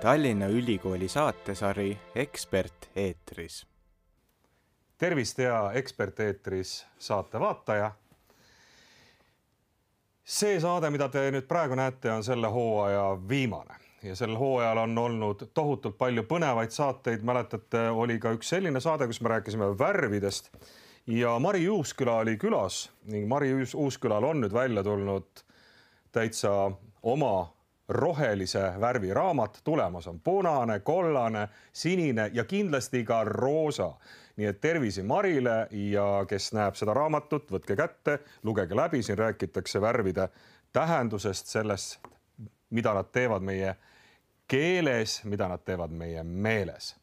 Tallinna Ülikooli saatesari Ekspert eetris. tervist, hea Ekspert eetris saate vaataja. see saade, mida te nüüd praegu näete, on selle hooaja viimane ja sel hooajal on olnud tohutult palju põnevaid saateid. mäletate, oli ka üks selline saade, kus me rääkisime värvidest ja Mari Uusküla oli külas ning Mari Uuskülal on nüüd välja tulnud täitsa oma rohelise värvi raamat, tulemas on punane, kollane, sinine ja kindlasti ka roosa. nii et tervisi Marile ja kes näeb seda raamatut, võtke kätte, lugege läbi, siin räägitakse värvide tähendusest, sellest, mida nad teevad meie keeles, mida nad teevad meie meeles.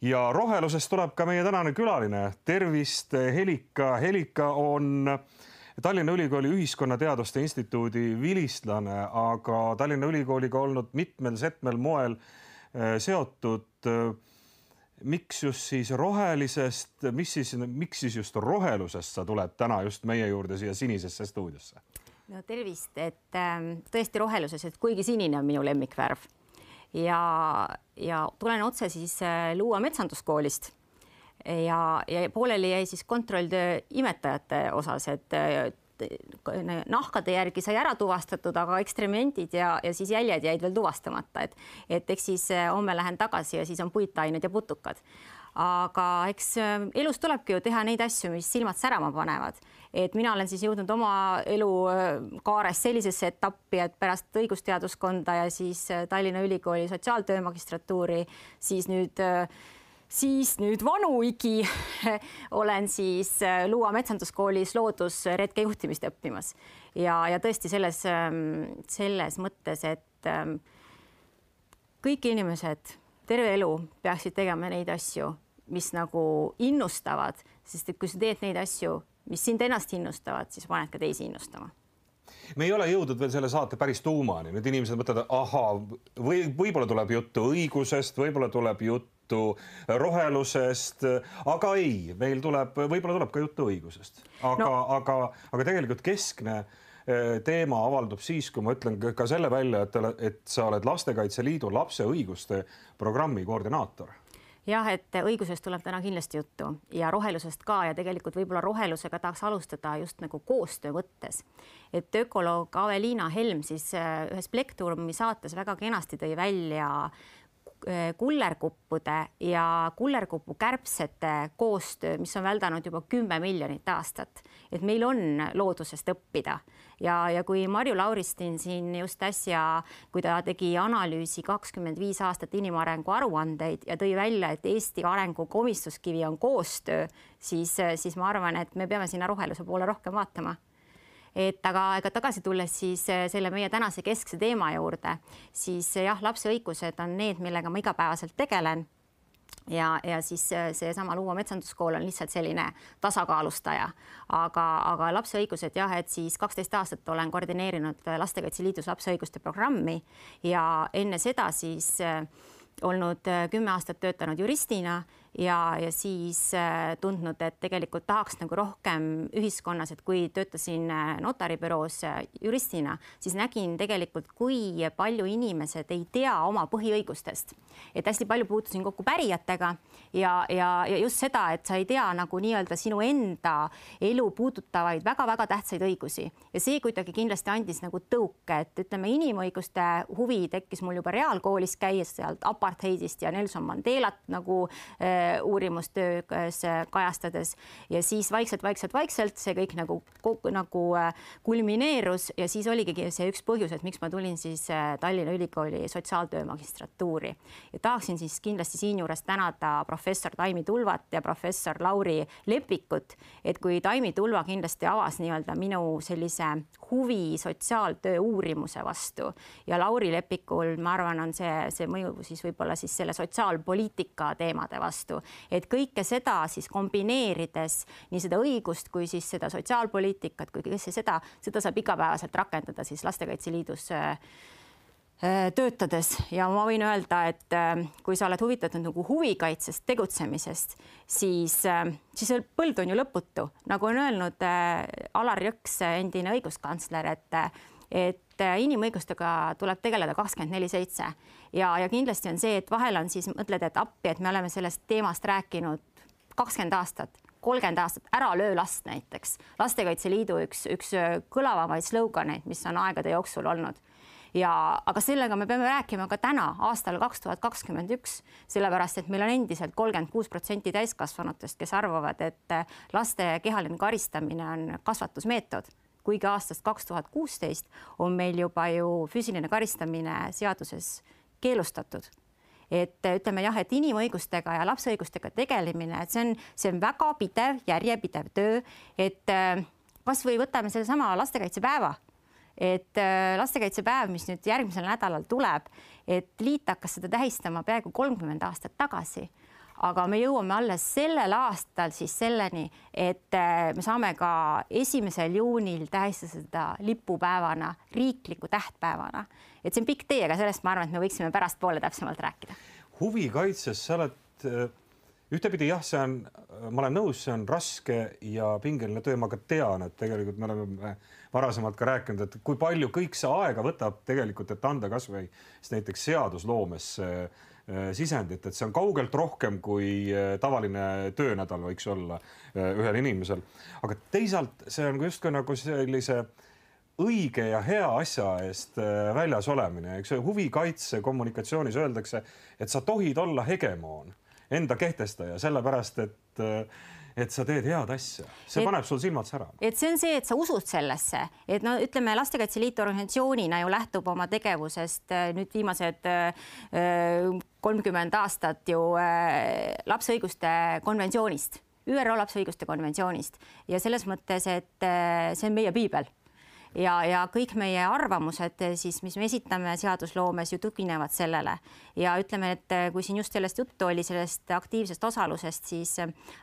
ja rohelusest tuleb ka meie tänane külaline. tervist, Helika. Helika on äh, Tallinna Ülikooli Ühiskonnateaduste Instituudi vilistlane, aga Tallinna Ülikooliga olnud mitmel-setmel moel äh, seotud. Äh, miks just siis rohelisest, mis siis, miks siis just rohelusest sa tuled täna just meie juurde siia sinisesse stuudiosse? no tervist, et ähm, tõesti roheluses, et kuigi sinine on minu lemmikvärv ja, ja tulen otse siis äh, Luua metsanduskoolist ja, ja pooleli jäi siis kontrolltöö imetajate osas, et nahkade järgi sai ära tuvastatud, aga ekstremendid ja, ja siis jäljed jäid veel tuvastamata, et, et eks siis äh, homme lähen tagasi ja siis on puitained ja putukad. aga eks äh, elus tulebki ju teha neid asju, mis silmad särama panevad, et mina olen siis jõudnud oma elukaares äh, sellisesse etappi, et pärast õigusteaduskonda ja siis Tallinna Ülikooli sotsiaaltöö magistratuuri, siis nüüd äh, siis nüüd vanuigi olen siis äh, Luua metsanduskoolis loodusretke juhtimist õppimas. Ja, ja tõesti selles, ähm, selles mõttes, et ähm, kõik inimesed terve elu peaksid tegema neid asju, mis nagu innustavad, sest et kui sa teed neid asju, mis sind ennast innustavad, siis paned ka teisi innustama. Me ei ole jõudnud veel selle saate päris tuumani, nüüd inimesed mõtlevad, ahaa, või võib-olla tuleb juttu õigusest, võib-olla tuleb juttu juttu rohelusest, aga ei, meil tuleb, võib-olla tuleb ka juttu õigusest, aga no., aga, aga tegelikult keskne eh, teema avaldub siis, kui ma ütlen ka selle välja, et, et sa oled Lastekaitse Liidu lapse õiguste programmi koordinaator jah, et õigusest tuleb täna kindlasti juttu ja rohelusest ka ja tegelikult võib-olla rohelusega tahaks alustada just nagu koostöö mõttes. et ökoloog Aveliina Helm siis eh, ühes Plektrumi saates väga kenasti tõi välja kullerkuppude ja kullerkupu kärbsete koostöö, mis on väldanud juba kümme miljonit aastat, et meil on loodusest õppida. Ja, ja kui Marju Lauristin siin just äsja, kui ta tegi analüüsi kakskümmend viis aastat inimarengu aruandeid ja tõi välja, et Eesti arengu komistuskivi on koostöö, siis, siis ma arvan, et me peame sinna roheluse poole rohkem vaatama et aga, aga tagasi tulles siis eh, selle meie tänase keskse teema juurde, siis eh, jah, lapse õigused on need, millega ma igapäevaselt tegelen. Ja, ja siis eh, seesama Luua metsanduskool on lihtsalt selline tasakaalustaja, aga, aga lapse õigused jah, et siis kaksteist aastat olen koordineerinud Lastekaitse Liidus lapse õiguste programmi. Ja enne seda siis olnud kümme aastat töötanud juristina ja, ja siis äh, tundnud, et tegelikult tahaks nagu rohkem ühiskonnas, et kui töötasin äh, notaribüroos äh, juristina, siis nägin tegelikult, kui palju inimesed ei tea oma põhiõigustest. et hästi palju puutusin kokku pärijatega ja, ja, ja just seda, et sa ei tea nagu nii-öelda sinu enda elu puudutavaid väga-väga tähtsaid õigusi ja see kuidagi kindlasti andis nagu tõuke, et ütleme, inimõiguste huvi tekkis mul juba reaalkoolis käies sealt apartheidist ja Nelson Mandelat nagu äh, uurimustöös kajastades. Ja siis vaikselt-vaikselt-vaikselt see kõik nagu, nagu äh, kulmineerus ja siis oligi see üks põhjus, et miks ma tulin siis äh, Tallinna Ülikooli sotsiaaltöö magistratuuri ja tahaksin siis kindlasti siinjuures tänada professor Taimi Tulvat ja professor Lauri Lepikut, et kui Taimi Tulva kindlasti avas nii-öelda minu sellise huvi sotsiaaltöö uurimuse vastu ja Lauri Lepikul, ma arvan, on see, see mõju siis võib-olla siis selle sotsiaalpoliitika teemade vastu vastu, et kõike seda siis kombineerides nii seda õigust kui siis seda sotsiaalpoliitikat kui kõike seda, seda saab igapäevaselt rakendada siis Lastekaitse Liidus äh, äh, töötades. Ja ma võin öelda, et äh, kui sa oled huvitatud nagu huvikaitsest, tegutsemisest, siis, siis põld on ju lõputu, nagu on öelnud Alar Jõks, endine õiguskantsler, et et et inimõigustega tuleb tegeleda kakskümmend neli seitse. Ja, ja kindlasti on see, et vahel on siis mõtled, et appi, et me oleme sellest teemast rääkinud kakskümmend aastat kolmkümmend aastat, ära löö last näiteks. lastekaitse Liidu üks, üks kõlavamaid sloganeid, mis on aegade jooksul olnud. Ja, aga sellega me peame rääkima ka täna, aastal kaks tuhat kakskümmend üks, sellepärast et meil on endiselt kolmkümmend kuus protsenti täiskasvanutest, kes arvavad, et laste kehaline karistamine on kasvatusmeetod kuigi aastast kaks tuhat kuusteist on meil juba ju füüsiline karistamine seaduses keelustatud. Et ütleme jah, et inimõigustega ja lapse õigustega tegelemine, et see on, see on väga pidev, järjepidev töö, et äh, kasvõi võtame sellesama lastekaitsepäeva, et äh, lastekaitsepäev, mis nüüd järgmisel nädalal tuleb, et liit hakkas seda tähistama peaaegu kolmkümmend aastat tagasi aga me jõuame alles sellel aastal siis selleni, et äh, me saame ka esimesel juunil tähistada seda lipupäevana, riikliku tähtpäevana. et see on pikk tee, aga sellest ma arvan, et me võiksime pärastpoole täpsemalt rääkida. huvikaitses sa oled äh, ühtepidi jah, see on, ma olen nõus, see on raske ja pingeline töö, ma ka tean, et tegelikult me oleme varasemalt ka rääkinud, et kui palju kõik see aega võtab tegelikult, et anda kasvõi näiteks seadusloomesse Äh, sisendit, et see on kaugelt rohkem kui äh, tavaline töönädal võiks olla äh, ühel inimesel. aga teisalt see on justkui nagu sellise õige ja hea asja eest väljas olemine, eks ju, huvikaitse kommunikatsioonis öeldakse, et sa tohid olla hegemoon, enda kehtestaja, sellepärast et et sa teed head asja, see et, paneb sul silmad särama. et see on see, et sa usud sellesse, et no ütleme, Lastekaitse Liit organisatsioonina ju lähtub oma tegevusest äh, nüüd viimased äh, kolmkümmend aastat ju äh, lapse õiguste konventsioonist, ÜRO lapse õiguste konventsioonist. Ja selles mõttes, et see on meie piibel ja, ja kõik meie arvamused siis, mis me esitame seadusloomes ju tuginevad sellele. Ja ütleme, et kui siin just sellest juttu oli, sellest aktiivsest osalusest, siis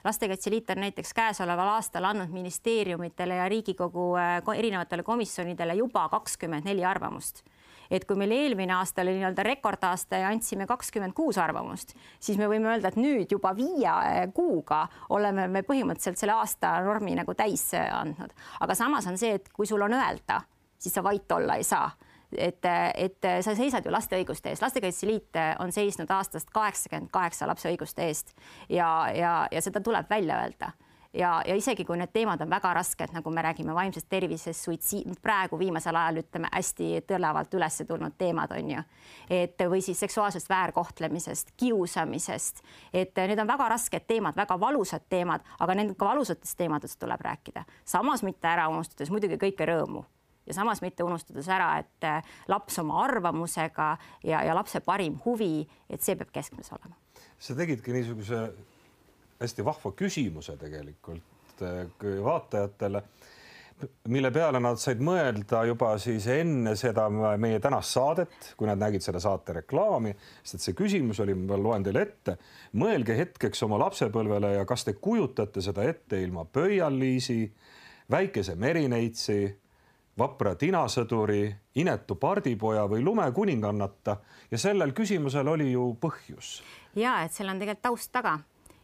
Lastekaitse Liit on näiteks käesoleval aastal andnud ministeeriumitele ja Riigikogu erinevatele komisjonidele juba kakskümmend neli arvamust et kui meil eelmine aasta oli nii-öelda rekordaasta ja andsime kakskümmend kuus arvamust, siis me võime öelda, et nüüd juba viie kuuga oleme me põhimõtteliselt selle aasta normi nagu täis andnud, aga samas on see, et kui sul on öelda, siis sa vait olla ei saa. Et, et sa seisad ju laste õiguste eest, Lastekaitse Liit on seisnud aastast kaheksakümmend kaheksa lapse õiguste eest ja, ja, ja seda tuleb välja öelda ja, ja isegi kui need teemad on väga rasked, nagu me räägime vaimsest tervisest, suitsiid, praegu viimasel ajal ütleme hästi tõlavalt üles tulnud teemad on ju, et või siis seksuaalsest väärkohtlemisest, kiusamisest, et need on väga rasked teemad, väga valusad teemad, aga nendest valusatest teemadest tuleb rääkida, samas mitte ära unustades muidugi kõike rõõmu. Ja samas mitte unustades ära, et laps oma arvamusega ja, ja lapse parim huvi, et see peab keskmes olema. sa tegidki niisuguse hästi vahva küsimuse tegelikult äh, vaatajatele, mille peale nad said mõelda juba siis enne seda meie tänast saadet, kui nad nägid selle saate reklaami, sest et see küsimus oli, ma loen teile ette. mõelge hetkeks oma lapsepõlvele ja kas te kujutate seda ette ilma pöialliisi, väikese merineitsi, vapra tinasõduri, inetu pardipoja või lumekuningannata ja sellel küsimusel oli ju põhjus. ja et seal on tegelikult taust taga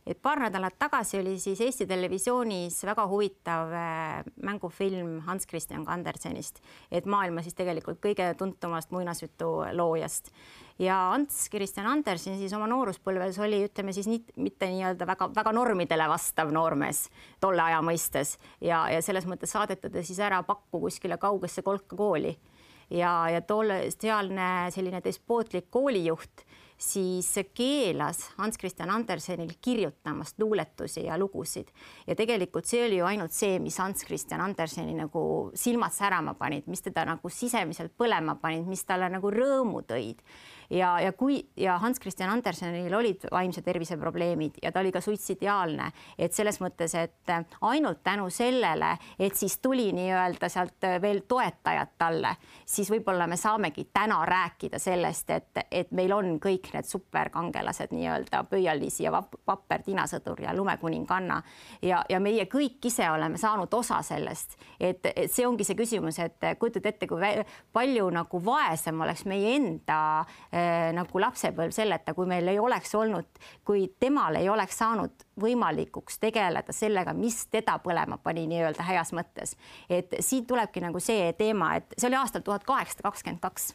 et paar nädalat tagasi oli siis Eesti Televisioonis väga huvitav äh, mängufilm Hans Christian Andersenist, et maailma siis tegelikult kõige tuntumast muinasjutu loojast. Ja Ants Christian Andersen siis oma nooruspõlves oli, ütleme siis nii, mitte nii-öelda väga-väga normidele vastav noormees tolle aja mõistes. Ja, ja selles mõttes saadeti ta siis ära pakku kuskile kaugesse kolka kooli ja, ja tolle sealne selline despootlik koolijuht siis keelas Hans Christian Andersenil kirjutamast luuletusi ja lugusid. Ja tegelikult see oli ju ainult see, mis Hans Christian Anderseni nagu silmad särama panid, mis teda nagu sisemiselt põlema panid, mis talle nagu rõõmu tõid ja, ja kui ja Hans Christian Andersenil olid vaimse tervise probleemid ja ta oli ka suitsidiaalne, et selles mõttes, et ainult tänu sellele, et siis tuli nii-öelda sealt veel toetajad talle, siis võib-olla me saamegi täna rääkida sellest, et, et meil on kõik need superkangelased nii-öelda Pöialis ja Vapper Tinasõdur ja Lumekuninganna. Ja, ja meie kõik ise oleme saanud osa sellest, et, et see ongi see küsimus, et kujutad ette, kui palju nagu vaesem oleks meie enda äh, nagu lapsepõlv selleta, kui meil ei oleks olnud, kui temal ei oleks saanud võimalikuks tegeleda sellega, mis teda põlema pani nii-öelda heas mõttes. et siit tulebki nagu see teema, et see oli aastal tuhat kaheksasada kakskümmend kaks.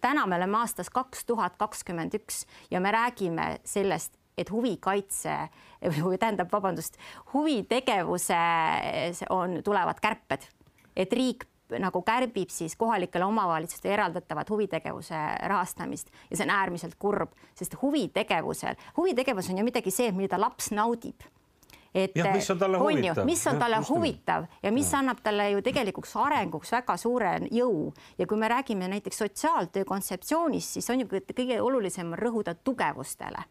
täna me oleme aastas kaks tuhat kakskümmend üks ja me räägime sellest, et huvikaitse või tähendab, vabandust, huvitegevuse on, tulevad kärped, et riik nagu kärbib siis kohalikele omavalitsustele eraldatavat huvitegevuse rahastamist. Ja see on äärmiselt kurb, sest huvitegevusel, huvitegevus on ju midagi see, mida laps naudib. Et ja, mis on talle huvitav, mis on talle ja, huvitav ja mis ja. annab talle ju tegelikuks arenguks väga suure jõu. Ja kui me räägime näiteks sotsiaaltöö kontseptsioonist, siis on ju kõige olulisem rõhuda tugevustele.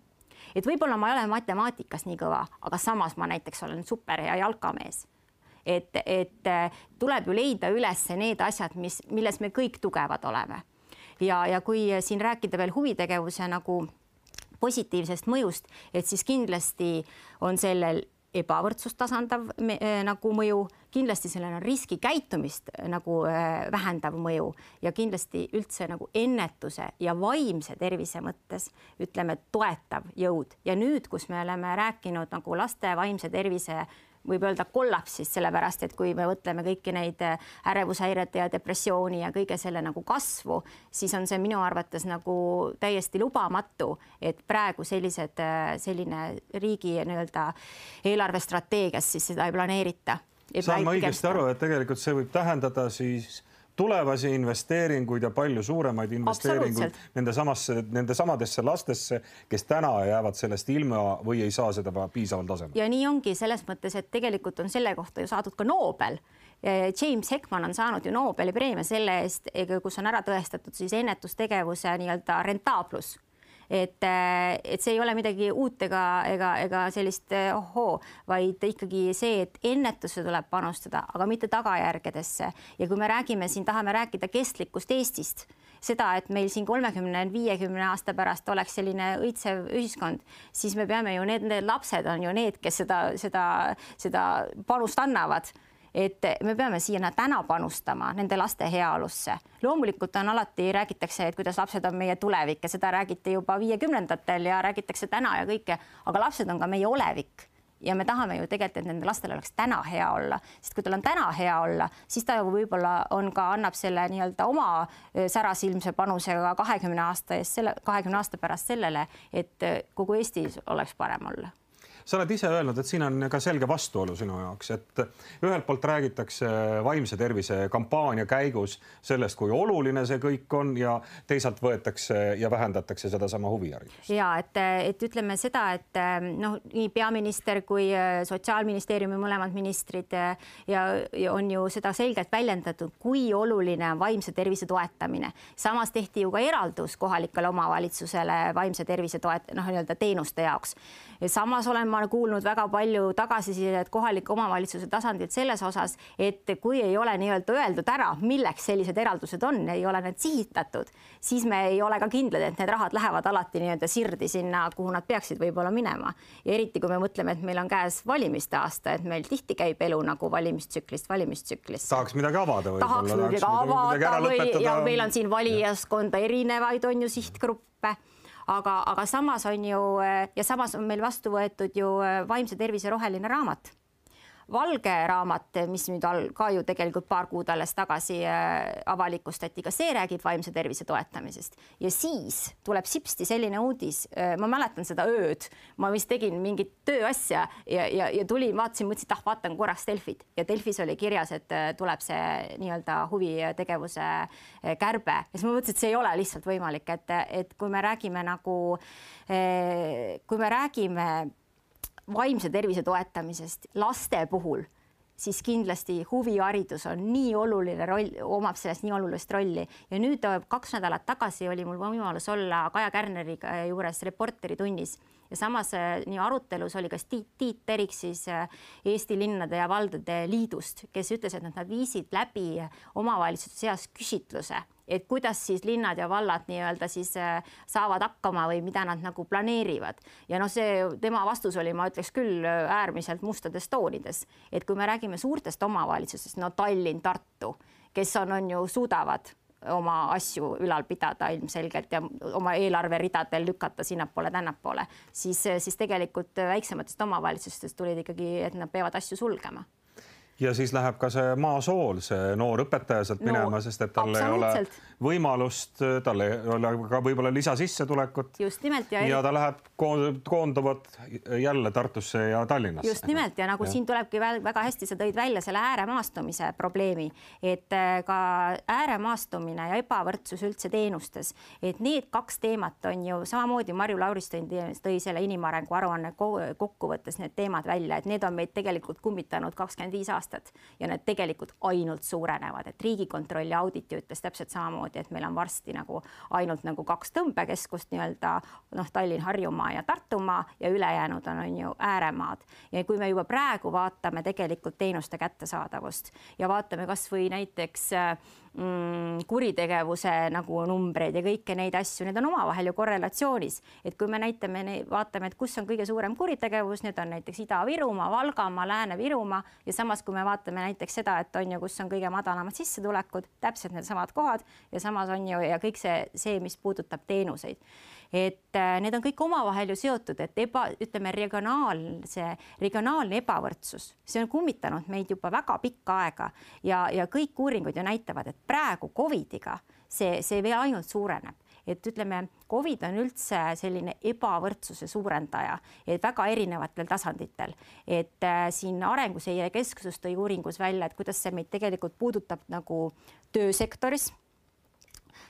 Et võib-olla ma ei ole matemaatikas nii kõva, aga samas ma näiteks olen superhea jalkamees et, et äh, tuleb ju leida üles need asjad, mis, milles me kõik tugevad oleme. ja, ja kui siin rääkida veel huvitegevuse nagu positiivsest mõjust, et siis kindlasti on sellel ebavõrdsust tasandav me, äh, nagu mõju, kindlasti sellel on riskikäitumist äh, nagu äh, vähendav mõju ja kindlasti üldse nagu ennetuse ja vaimse tervise mõttes ütleme toetav jõud ja nüüd, kus me oleme rääkinud nagu laste vaimse tervise võib öelda kollapsis, sellepärast et kui me mõtleme kõiki neid äh, ärevushäirete ja depressiooni ja kõige selle nagu kasvu, siis on see minu arvates nagu täiesti lubamatu, et praegu sellised, äh, selline riigi nii-öelda eelarvestrateegias siis seda ei planeerita. saan ma õigesti aru, et tegelikult see võib tähendada siis tulevasi investeeringuid ja palju suuremaid investeeringuid nende samasse, nende samadesse lastesse, kes täna jäävad sellest ilma või ei saa seda piisaval tasemel. ja nii ongi selles mõttes, et tegelikult on selle kohta ju saadud ka Nobel. James Heckman on saanud ju Nobeli preemia selle eest, kus on ära tõestatud siis ennetustegevuse nii-öelda rentaablus et, äh, et see ei ole midagi uut ega, ega, ega sellist äh, ohoo, vaid ikkagi see, et ennetusse tuleb panustada, aga mitte tagajärgedesse. ja kui me räägime siin, tahame rääkida kestlikust Eestist, seda, et meil siin kolmekümne, viiekümne aasta pärast oleks selline õitsev ühiskond, siis me peame ju need, need lapsed on ju need, kes seda, seda, seda panust annavad et me peame siia täna panustama nende laste heaolusse. loomulikult on alati, räägitakse, et kuidas lapsed on meie tulevik ja seda räägiti juba viiekümnendatel ja räägitakse täna ja kõike, aga lapsed on ka meie olevik ja me tahame ju tegelikult, et nendel lastel oleks täna hea olla, sest kui tal on täna hea olla, siis ta võib-olla on ka, annab selle nii-öelda oma särasilmse panuse ka kahekümne aasta eest, selle kahekümne aasta pärast sellele, et kogu Eestis oleks parem olla sa oled ise öelnud, et siin on ka selge vastuolu sinu jaoks, et ühelt poolt räägitakse vaimse tervise kampaania käigus sellest, kui oluline see kõik on ja teisalt võetakse ja vähendatakse sedasama huviharidust. ja et, et ütleme seda, et noh, nii peaminister kui sotsiaalministeeriumi mõlemad ministrid ja, ja on ju seda selgelt väljendatud, kui oluline on vaimse tervise toetamine. samas tehti ju ka eraldus kohalikele omavalitsusele vaimse tervise toet-, noh, nii-öelda teenuste jaoks. samas olen ma kuulnud väga palju tagasisidet kohalike omavalitsuse tasandilt selles osas, et kui ei ole nii-öelda öeldud ära, milleks sellised eraldused on, ei ole need sihitatud, siis me ei ole ka kindlad, et need rahad lähevad alati nii-öelda sirdi sinna, kuhu nad peaksid võib-olla minema. ja eriti, kui me mõtleme, et meil on käes valimiste aasta, et meil tihti käib elu nagu valimistsüklist valimistsüklisse. tahaks midagi avada võib-olla. tahaks muidugi avada või ja meil on siin valijaskonda erinevaid on ju sihtgruppe aga, aga samas on ju ja samas on meil vastu võetud ju äh, vaimse tervise roheline raamat valge raamat, mis nüüd ka ju tegelikult paar kuud alles tagasi äh, avalikustati, ka see räägib vaimse tervise toetamisest ja siis tuleb sipsti selline uudis. Äh, ma mäletan seda ööd, ma vist tegin mingit tööasja ja, ja, ja tulin, vaatasin, mõtlesin, et ah, vaatan korraks Delfit ja Delfis oli kirjas, et äh, tuleb see nii-öelda huvitegevuse kärbe ja siis ma mõtlesin, et see ei ole lihtsalt võimalik, et, et kui me räägime nagu, kui me räägime vaimse tervise toetamisest laste puhul, siis kindlasti huviharidus on nii oluline roll, omab selles nii olulist rolli. Ja nüüd kaks nädalat tagasi oli mul võimalus olla Kaja Kärneri juures Reporteri tunnis. Ja samas äh, nii arutelus oli ka Tiit, Tiit Terik siis äh, Eesti Linnade ja Valdade Liidust, kes ütles, et nad viisid läbi omavalitsuste seas küsitluse et kuidas siis linnad ja vallad nii-öelda siis äh, saavad hakkama või mida nad nagu planeerivad. ja noh, see tema vastus oli, ma ütleks küll äärmiselt mustades toonides, et kui me räägime suurtest omavalitsustest, no Tallinn, Tartu, kes on, on ju, suudavad oma asju ülal pidada ilmselgelt ja oma eelarveridadel lükata sinnapoole-tännapoole, siis, siis tegelikult väiksematest omavalitsustest tulid ikkagi, et nad peavad asju sulgema ja siis läheb ka see maasool, see noor õpetaja sealt no, minema, sest et tal ei ole võimalust, tal ei ole ka võib-olla lisasissetulekut. just nimelt ja. ja ta läheb koonduvad jälle Tartusse ja Tallinnasse. just nimelt ja nagu ja. siin tulebki väga hästi, sa tõid välja selle ääremaastumise probleemi, et äh, ka ääremaastumine ja ebavõrdsus üldse teenustes, et need kaks teemat on ju samamoodi Marju Lauristin tõi selle inimarengu aruanne kokkuvõttes need teemad välja, et need on meid tegelikult kummitanud kakskümmend viis aastat aastat ja need tegelikult ainult suurenevad, et Riigikontrolli auditi ütles täpselt samamoodi, et meil on varsti nagu ainult nagu kaks tõmbekeskust nii-öelda noh, Tallinn, Harjumaa ja Tartumaa ja ülejäänud on, on ju ääremaad. ja kui me juba praegu vaatame tegelikult teenuste kättesaadavust ja vaatame kasvõi näiteks äh, mm, kuritegevuse nagu numbreid ja kõiki neid asju, need on omavahel ju korrelatsioonis, et kui me näitame, vaatame, et kus on kõige suurem kuritegevus, need on näiteks Ida-Virumaa, Valgamaa, Lääne-Virumaa ja samas, kui me vaatame näiteks seda, et on ju, kus on kõige madalamad sissetulekud, täpselt needsamad kohad ja samas on ju ja kõik see, see, mis puudutab teenuseid et äh, need on kõik omavahel ju seotud, et eba, ütleme regionaalse, regionaalne ebavõrdsus, see on kummitanud meid juba väga pikka aega ja, ja kõik uuringud ju näitavad, et praegu Covidiga see, see veel ainult suureneb. Et ütleme, Covid on üldse selline ebavõrdsuse suurendaja, väga erinevatel tasanditel, et äh, siin Arenguseire Keskus tõi uuringus välja, et kuidas see meid tegelikult puudutab nagu töösektoris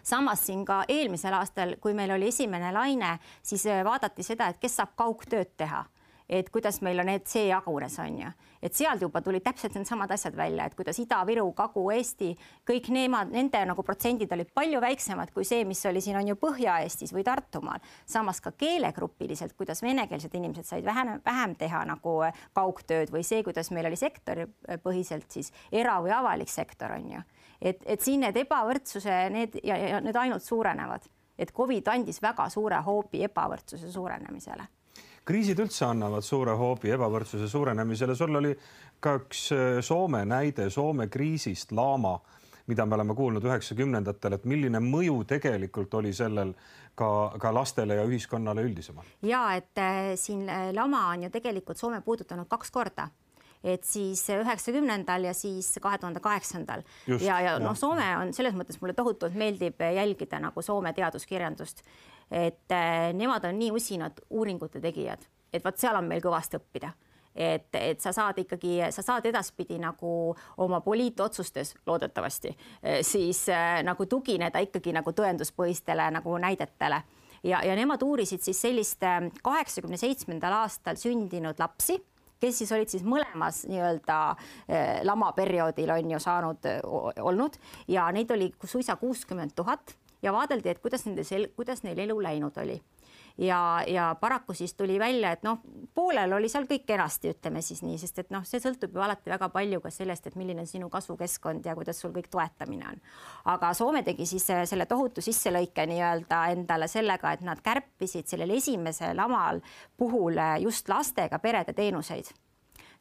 samas siin ka eelmisel aastal, kui meil oli esimene laine, siis äh, vaadati seda, et kes saab kaugtööd teha. Et kuidas meil on need, see jagunes, on ju, et sealt juba tulid täpselt needsamad asjad välja, et kuidas Ida-Viru, Kagu-Eesti, kõik nemad, nende nagu protsendid olid palju väiksemad kui see, mis oli siin on ju Põhja-Eestis või Tartumaal. samas ka keelegrupiliselt, kuidas venekeelsed inimesed said vähem, vähem teha nagu äh, kaugtööd või see, kuidas meil oli sektoripõhiselt siis era- või avalik sektor on ju et, et siin need ebavõrdsuse, need ja, ja need ainult suurenevad, et Covid andis väga suure hoobi ebavõrdsuse suurenemisele. Kriisid üldse annavad suure hoobi ebavõrdsuse suurenemisele, sul oli ka üks äh, Soome näide Soome kriisist, laama, mida me oleme kuulnud üheksakümnendatel, et milline mõju tegelikult oli sellel ka, ka lastele ja ühiskonnale üldisemalt? ja et äh, siin äh, lama on ju tegelikult Soome puudutanud kaks korda et siis üheksakümnendal ja siis kahe tuhande kaheksandal. Ja, ja noh, Soome on selles mõttes mulle tohutult meeldib jälgida nagu Soome teaduskirjandust, et äh, nemad on nii usinad uuringute tegijad, et vot seal on meil kõvasti õppida. Et, et sa saad ikkagi, sa saad edaspidi nagu oma poliitotsustes loodetavasti äh, siis äh, nagu tugineda ikkagi nagu tõenduspõhistele nagu näidetele. Ja, ja nemad uurisid siis sellist kaheksakümne seitsmendal aastal sündinud lapsi kes siis olid siis mõlemas nii-öelda eh, lamaperioodil on ju saanud, olnud. Ja neid oli suisa kuuskümmend tuhat. Ja vaadeldi, et kuidas nende, kuidas neil elu läinud oli ja, ja paraku siis tuli välja, et noh, poolel oli seal kõik kenasti, ütleme siis nii, sest et noh, see sõltub ju alati väga palju ka sellest, et milline on sinu kasvukeskkond ja kuidas sul kõik toetamine on. aga Soome tegi siis äh, selle tohutu sisselõike nii-öelda endale sellega, et nad kärpisid sellel esimesel lamal puhul äh, just lastega perede teenuseid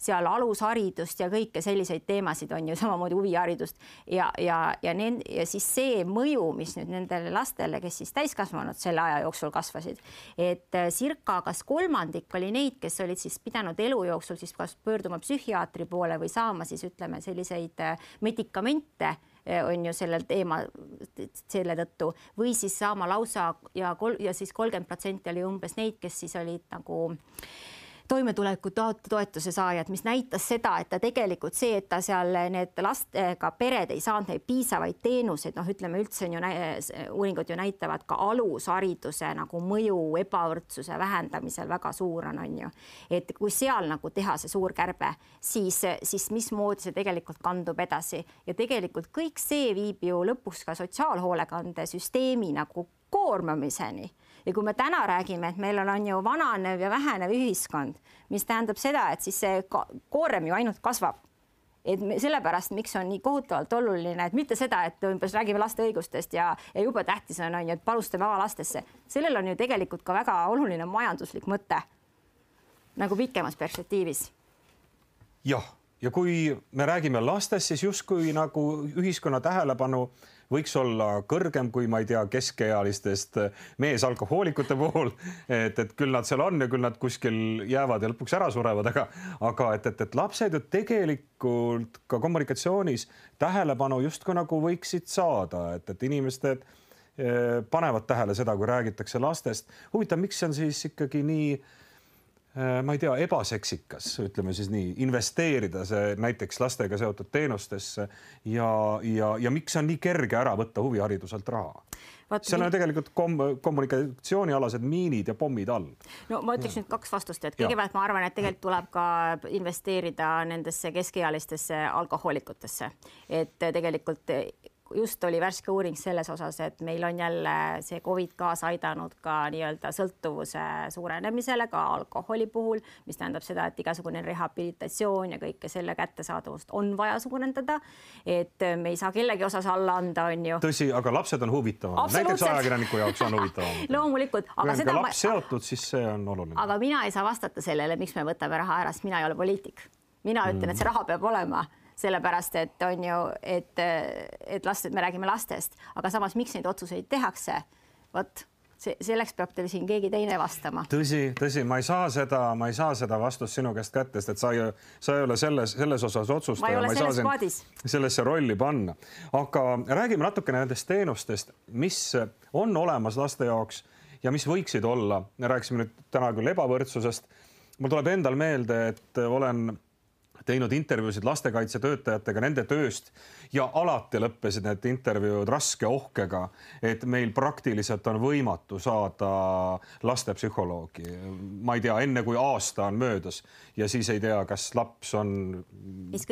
seal alusharidust ja kõike selliseid teemasid on ju samamoodi huviharidust. Ja, ja, ja need ja siis see mõju, mis nüüd nendele lastele, kes siis täiskasvanud selle aja jooksul kasvasid, et äh, circa kas kolmandik oli neid, kes olid siis pidanud elu jooksul siis kas pöörduma psühhiaatri poole või saama siis ütleme selliseid äh, medikamente äh, on ju sellel teema selle tõttu. Või siis saama lausa ja kol- ja siis kolmkümmend protsenti oli umbes neid, kes siis olid nagu äh, toimetulekutoetuse saajad, mis näitas seda, et ta tegelikult see, et ta seal need lastega pered ei saanud neid piisavaid teenuseid, noh, ütleme üldse on ju uuringud ju näitavad ka alushariduse nagu mõju ebavõrdsuse vähendamisel väga suur on, on ju. et kui seal nagu teha see suur kärbe, siis, siis mismoodi see tegelikult kandub edasi ja tegelikult kõik see viib ju lõpuks ka sotsiaalhoolekandesüsteemi nagu koormamiseni ja kui me täna räägime, et meil on, ju vananev ja vähenev ühiskond, mis tähendab seda, et siis see koorem ju ainult kasvab. Et sellepärast, miks on nii kohutavalt oluline, et mitte seda, et umbes räägime laste õigustest ja, ja jube tähtis on, on ju, et panustame avalastesse, sellel on ju tegelikult ka väga oluline majanduslik mõte nagu pikemas perspektiivis. jah, ja kui me räägime lastest, siis justkui nagu ühiskonna tähelepanu võiks olla kõrgem kui ma ei tea, keskealistest meesalkohoolikute puhul. et, et küll nad seal on ja küll nad kuskil jäävad ja lõpuks ära surevad, aga, aga et, et, et lapsed ju tegelikult ka kommunikatsioonis tähelepanu justkui nagu võiksid saada, et, et inimesed eh, panevad tähele seda, kui räägitakse lastest. huvitav, miks see on siis ikkagi nii ma ei tea, ebaseksikas, ütleme siis nii, investeerida see näiteks lastega seotud teenustesse ja, ja, ja miks on nii kerge ära võtta huvihariduselt raha? seal on tegelikult kom kommunikatsioonialased miinid ja pommid all. no ma ütleks nüüd kaks vastust, et kõigepealt ma arvan, et tegelikult tuleb ka investeerida nendesse keskealistesse alkohoolikutesse, et tegelikult just oli värske uuring selles osas, et meil on jälle see Covid kaasa aidanud ka nii-öelda sõltuvuse suurenemisele ka alkoholi puhul, mis tähendab seda, et igasugune rehabilitatsioon ja kõike selle kättesaadavust on vaja suurendada. et me ei saa kellegi osas alla anda, on ju. tõsi, aga lapsed on huvitavamad, näiteks ajakirjaniku jaoks on huvitavamad loomulikult, aga kui seda laps ma... seotud, siis see on oluline. aga mina ei saa vastata sellele, miks me võtame raha ära, sest mina ei ole poliitik. mina ütlen, et see raha peab olema sellepärast et on ju, et, et last, me räägime lastest, aga samas, miks neid otsuseid tehakse, vot see, selleks peab teil siin keegi teine vastama. tõsi, tõsi, ma ei saa seda, ma ei saa seda vastust sinu käest kätte, sest et sa ei, sa ei ole selles, selles osas otsustaja. ma ei ole selles paadis. sellesse rolli panna, aga räägime natukene nendest teenustest, mis on olemas laste jaoks ja mis võiksid olla. rääkisime nüüd täna küll ebavõrdsusest. mul tuleb endal meelde, et olen teinud intervjuusid lastekaitsetöötajatega nende tööst ja alati lõppesid need intervjuud raske ohkega, et meil praktiliselt on võimatu saada lastepsühholoogi. ma ei tea, enne kui aasta on möödas ja siis ei tea, kas laps on,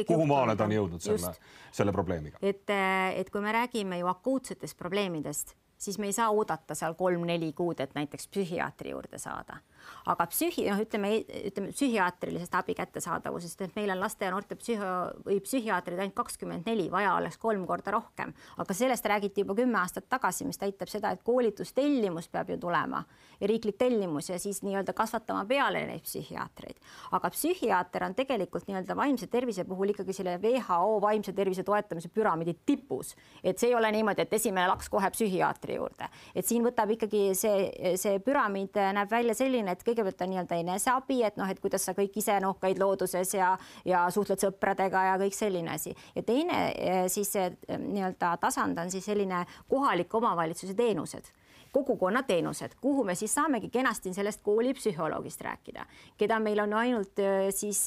kuhu maale ta on jõudnud selle, selle probleemiga. et, et kui me räägime ju akuutsetest probleemidest, siis me ei saa oodata seal kolm-neli kuud, et näiteks psühhiaatri juurde saada aga psühhi, noh, ütleme, ütleme psühhiaatrilisest abi kättesaadavusest, et meil on laste ja noorte psühho- või psühhiaatreid ainult kakskümmend neli, vaja oleks kolm korda rohkem, aga sellest räägiti juba kümme aastat tagasi, mis näitab seda, et koolitustellimus peab ju tulema ja riiklik tellimus ja siis nii-öelda kasvatama peale neid psühhiaatreid. aga psühhiaater on tegelikult nii-öelda vaimse tervise puhul ikkagi selle WHO vaimse tervise toetamise püramiidi tipus, et see ei ole niimoodi, et esimene laks kohe psühhiaatri juurde, et siin võtab ikkagi see, see püramiid näeb välja selline, et kõigepealt on nii-öelda eneseabi, et noh, et kuidas sa kõik ise noh, käid looduses ja, ja suhtled sõpradega ja kõik selline asi. ja teine eh, siis eh, nii-öelda tasand on siis selline kohaliku omavalitsuse teenused kogukonnateenused, kuhu me siis saamegi kenasti sellest koolipsühholoogist rääkida, keda meil on ainult eh, siis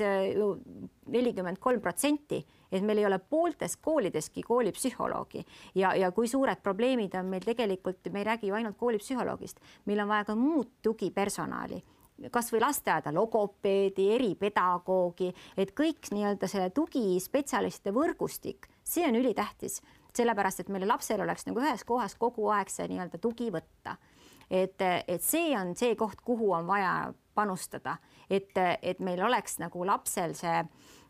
nelikümmend kolm protsenti et meil ei ole pooltes koolideski koolipsühholoogi. Ja, ja kui suured probleemid on meil tegelikult, me ei räägi ju ainult koolipsühholoogist, meil on vaja ka muud tugipersonali kasvõi lasteaeda logopeedi, eripedagoogi, et kõik nii-öelda selle tugispetsialistide võrgustik, see on ülitähtis, sellepärast et meil lapsel oleks nagu ühes kohas kogu aeg see nii-öelda tugi võtta. et, et see on see koht, kuhu on vaja panustada, et, et meil oleks nagu lapsel see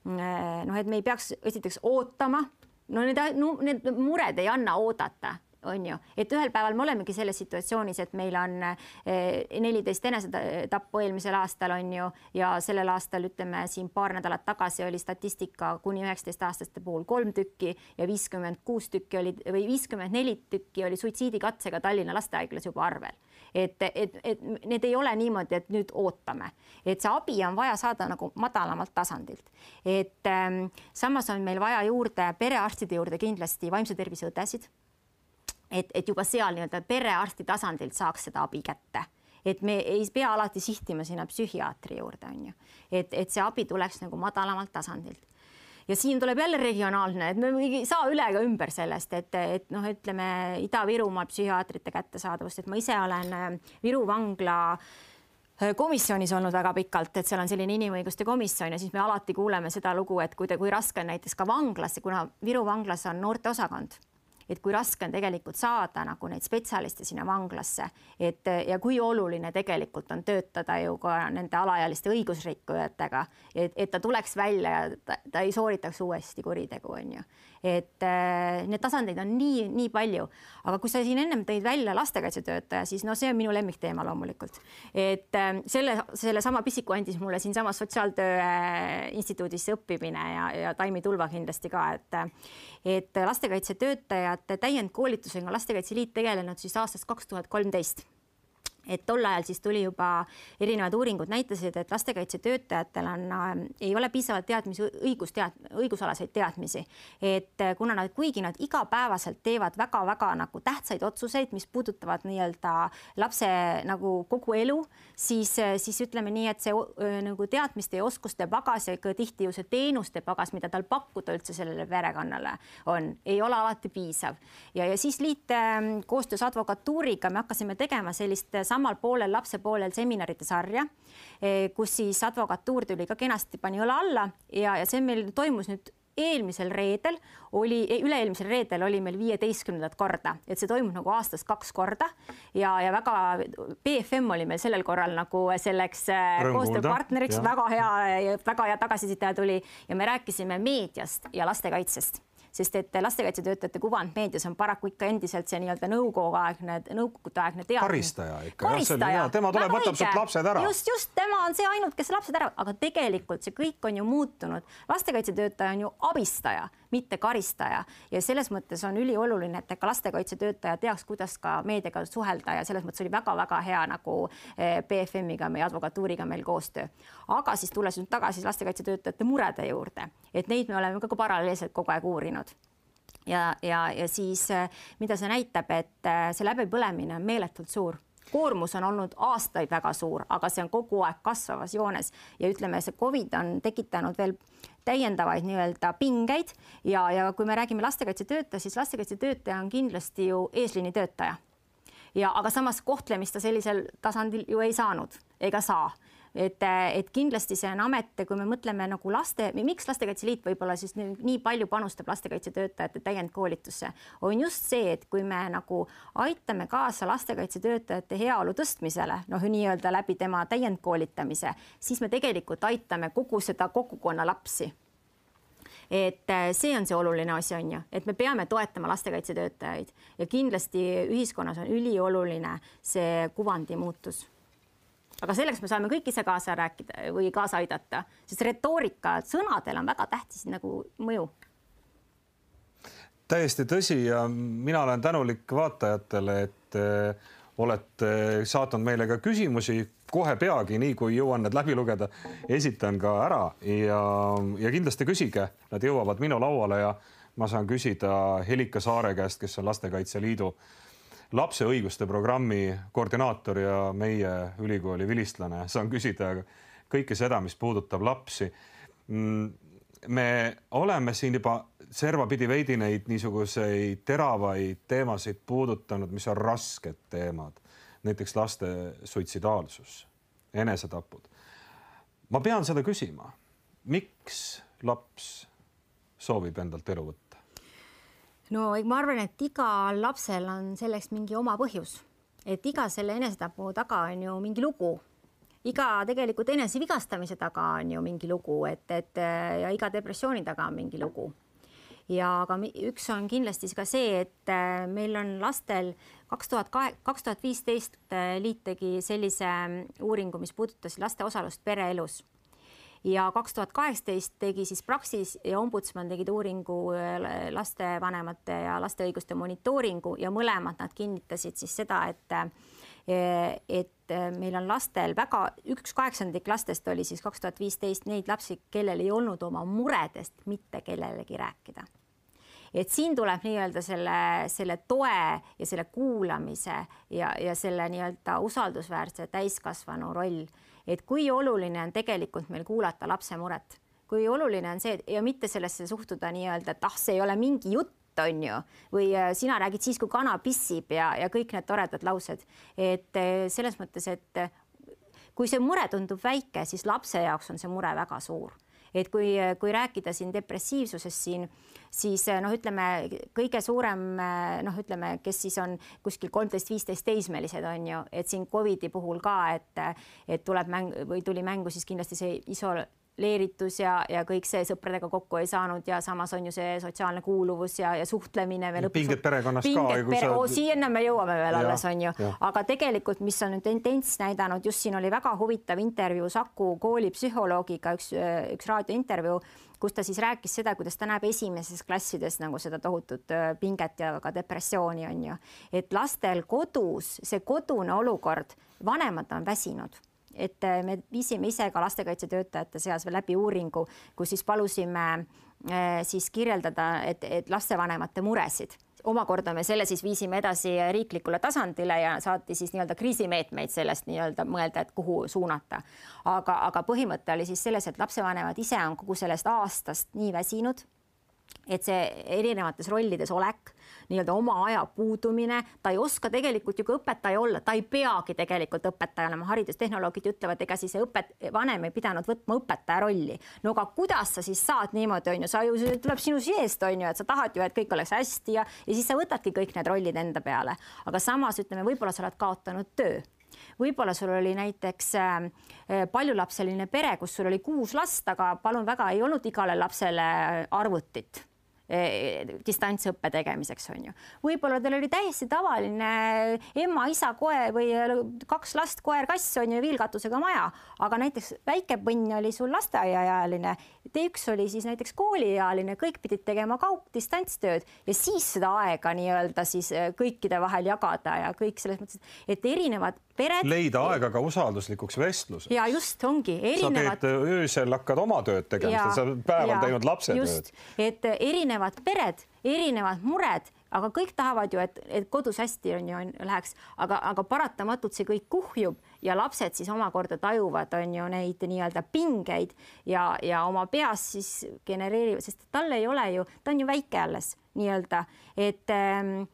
noh, et me ei peaks esiteks ootama, no need no,, need mured ei anna oodata on ju, et ühel päeval me olemegi selles situatsioonis, et meil on eh, neliteist enesetappu eelmisel aastal on ju ja sellel aastal ütleme siin paar nädalat tagasi oli statistika kuni üheksateist aastaste puhul kolm tükki ja viiskümmend kuus tükki oli või viiskümmend neli tükki oli suitsiidikatsega Tallinna lastehaiglas juba arvel et, et, et need ei ole niimoodi, et nüüd ootame, et see abi on vaja saada nagu madalamalt tasandilt. et ähm, samas on meil vaja juurde perearstide juurde kindlasti vaimse tervise õdesid. Et, et juba seal nii-öelda perearsti tasandilt saaks seda abi kätte. Et me ei pea alati sihtima sinna psühhiaatri juurde, on ju, et, et see abi tuleks nagu madalamalt tasandilt. Ja siin tuleb jälle regionaalne, et me ei saa üle ega ümber sellest, et, et noh, ütleme Ida-Virumaal psühhiaatrite kättesaadavust, et ma ise olen äh, Viru vangla äh, komisjonis olnud väga pikalt, et seal on selline inimõiguste komisjon ja siis me alati kuuleme seda lugu, et kui, kui raske on näiteks ka vanglas, kuna Viru vanglas on noorteosakond et kui raske on tegelikult saada nagu neid spetsialiste sinna vanglasse, et ja kui oluline tegelikult on töötada ju ka nende alaealiste õigusrikkujatega, et, et ta tuleks välja ja ta, ta ei sooritaks uuesti kuritegu, on ju et äh, need tasandeid on nii, nii palju, aga kui sa siin ennem tõid välja lastekaitsetöötaja, siis no see on minu lemmikteema loomulikult, et äh, selle, sellesama pisiku andis mulle siinsamas Sotsiaaltöö äh, Instituudis õppimine ja, ja Taimi Tulva kindlasti ka, et et lastekaitsetöötajate täiendkoolitusega on Lastekaitse Liit tegelenud siis aastast kaks tuhat kolmteist et tol ajal siis tuli juba erinevad uuringud näitasid, et lastekaitsetöötajatel on äh,, ei ole piisavalt teadmisi, õigustead-, õigusalaseid teadmisi. et äh, kuna nad, kuigi nad igapäevaselt teevad väga-väga nagu tähtsaid otsuseid, mis puudutavad nii-öelda lapse nagu kogu elu, siis, äh, siis ütleme nii, et see äh, nagu teadmiste ja oskuste pagas ja ka tihti ju see teenuste pagas, mida tal pakkuda üldse sellele perekonnale on, ei ole alati piisav. ja, ja siis liit äh, koostöös advokatuuriga me hakkasime tegema sellist samal poolel lapse poolel seminaride sarja, eh, kus siis advokatuur tuli ka kenasti, pani õla alla ja, ja see meil toimus nüüd eelmisel reedel oli, üle-eelmisel reedel oli meil viieteistkümnendat korda, et see toimub nagu aastas kaks korda ja, ja väga BFM oli meil sellel korral nagu selleks eh, koostööpartneriks, väga hea, väga hea tagasiside tuli ja me rääkisime meediast ja lastekaitsest sest et lastekaitsetöötajate kuvand meedias on paraku ikka endiselt see nii-öelda nõukoguaegne, nõukogudeaegne teadmine. karistaja ikka. karistaja. tema tuleb, võtab sealt lapsed ära. just, just tema on see ainult, kes lapsed ära, aga tegelikult see kõik on ju muutunud. lastekaitsetöötaja on ju abistaja mitte karistaja. Ja selles mõttes on ülioluline, et ka lastekaitsetöötaja teaks, kuidas ka meediaga suhelda ja selles mõttes oli väga-väga hea nagu eh, BFM-iga, meie advokatuuriga meil koostöö. aga siis tulles nüüd tagasi lastekaitsetöötajate murede juurde, et neid me oleme ka, paralleelselt kogu aeg uurinud. Ja, ja, ja siis eh, mida see näitab, et eh, see läbipõlemine on meeletult suur koormus on olnud aastaid väga suur, aga see on kogu aeg kasvavas joones ja ütleme, see Covid on tekitanud veel täiendavaid nii-öelda pingeid ja, ja kui me räägime lastekaitsetöötaja, siis lastekaitsetöötaja on kindlasti ju eesliinitöötaja. ja aga samas kohtlemist ta sellisel tasandil ju ei saanud ega saa et, et kindlasti see on amet, kui me mõtleme nagu laste, miks Lastekaitse Liit võib-olla siis nii, nii palju panustab lastekaitsetöötajate täiendkoolitusse, on just see, et kui me nagu aitame kaasa lastekaitsetöötajate heaolu tõstmisele, noh, nii-öelda läbi tema täiendkoolitamise, siis me tegelikult aitame kogu seda kogukonna lapsi. Et äh, see on see oluline asi, on ju, et me peame toetama lastekaitsetöötajaid. Ja kindlasti ühiskonnas on ülioluline see kuvandi muutus aga selleks me saame kõik ise kaasa rääkida või kaasa aidata, sest retoorika, sõnadel on väga tähtis nagu mõju. täiesti tõsi ja mina olen tänulik vaatajatele, et äh, olete saatnud meile ka küsimusi kohe peagi, nii kui jõuan need läbi lugeda, esitan ka ära ja, ja kindlasti küsige, nad jõuavad minu lauale ja ma saan küsida Helika Saare käest, kes on Lastekaitse Liidu lapse õiguste programmi koordinaator ja meie ülikooli vilistlane, saan küsida kõike seda, mis puudutab lapsi. Mm, me oleme siin juba servapidi veidi neid niisuguseid teravaid teemasid puudutanud, mis on rasked teemad, näiteks laste suitsidaalsus, enesetapud. ma pean seda küsima, miks laps soovib endalt elu võtta? No ma arvan, et igal lapsel on selleks mingi oma põhjus, et iga selle enesetapu taga on ju mingi lugu. Iga tegelikult enesevigastamise taga on ju mingi lugu, et, et ja iga depressiooni taga on mingi lugu. ja aga üks on kindlasti ka see, et äh, meil on lastel kaks tuhat kahe, kaks tuhat viisteist äh, liit tegi sellise uuringu, mis puudutas laste osalust pereelus ja kaks tuhat kaheksateist tegi siis Praxis ja ombudsman tegid uuringu äh, lastevanemate ja laste õiguste monitooringu ja mõlemad nad kinnitasid siis seda, et äh, et äh, meil on lastel väga, üks kaheksandik lastest oli siis kaks tuhat viisteist neid lapsi, kellel ei olnud oma muredest mitte kellelegi rääkida. Et siin tuleb nii-öelda selle, selle toe ja selle kuulamise ja, ja selle nii-öelda usaldusväärse täiskasvanu roll et kui oluline on tegelikult meil kuulata lapse muret, kui oluline on see ja mitte sellesse suhtuda nii-öelda, et ah, see ei ole mingi jutt on ju, või äh, sina räägid siis, kui kana pissib ja, ja kõik need toredad laused, et äh, selles mõttes, et äh, kui see mure tundub väike, siis lapse jaoks on see mure väga suur et kui, kui rääkida siin depressiivsusest siin, siis noh, ütleme kõige suurem noh, ütleme, kes siis on kuskil kolmteist, viisteist teismelised on ju, et siin Covidi puhul ka, et, et tuleb mäng või tuli mängu siis kindlasti see iso leeritus ja, ja kõik see sõpradega kokku ei saanud ja samas on ju see sotsiaalne kuuluvus ja, ja suhtlemine veel. pinged perekonnas ka. Pere... Sa... siia me jõuame veel ja, alles on ju, aga tegelikult, mis on nüüd tendents näidanud, just siin oli väga huvitav intervjuu Saku koolipsühholoogiga, üks, üks raadiointervjuu, kus ta siis rääkis seda, kuidas ta näeb esimeses klassides nagu seda tohutut pinget ja ka depressiooni on ju, et lastel kodus see kodune olukord, vanemad on väsinud. Et me viisime ise ka lastekaitsetöötajate seas läbi uuringu, kus siis palusime siis kirjeldada, et, et lastevanemate muresid omakorda me selle siis viisime edasi riiklikule tasandile ja saati siis nii-öelda kriisimeetmeid sellest nii-öelda mõelda, et kuhu suunata. aga, aga põhimõte oli siis selles, et lapsevanemad ise on kogu sellest aastast nii väsinud et see erinevates rollides olek, nii-öelda oma aja puudumine, ta ei oska tegelikult ju ka õpetaja olla, ta ei peagi tegelikult õpetaja olema, haridustehnoloogid ütlevad, ega siis õpet-, vanem ei pidanud võtma õpetaja rolli. no aga kuidas sa siis saad niimoodi, on ju, sa ju, see tuleb sinu seest, on ju, et sa tahad ju, et kõik oleks hästi ja, ja siis sa võtadki kõik need rollid enda peale. aga samas ütleme, võib-olla sa oled kaotanud töö. Võib-olla sul oli näiteks äh, paljulapseline pere, kus sul oli kuus last, aga palun väga, ei olnud igale lapsele arvutit distantsõppe tegemiseks on ju. võib-olla teil oli täiesti tavaline ema, isa, koer või kaks last, koer, kass on ju, viilkatusega maja, aga näiteks väike põnn oli sul lasteaiaealine, T1 oli siis näiteks kooliealine, kõik pidid tegema kaugdistantstööd ja siis seda aega nii-öelda siis eh, kõikide vahel jagada ja kõik selles mõttes, et erinevad pered. leida aega ka usalduslikuks vestluseks. ja just ongi erinevad. sa teed öösel hakkad oma tööd tegema, sa päeval teinud lapsetööd. et erinevad pered, erinevad mured, aga kõik tahavad ju, et, et kodus hästi on ju läheks, aga, aga paratamatult see kõik kuhjub ja lapsed siis omakorda tajuvad, on ju neid nii-öelda pingeid ja, ja oma peas siis genereerivad, sest tal ei ole ju, ta on ju väike alles nii-öelda, et ähm,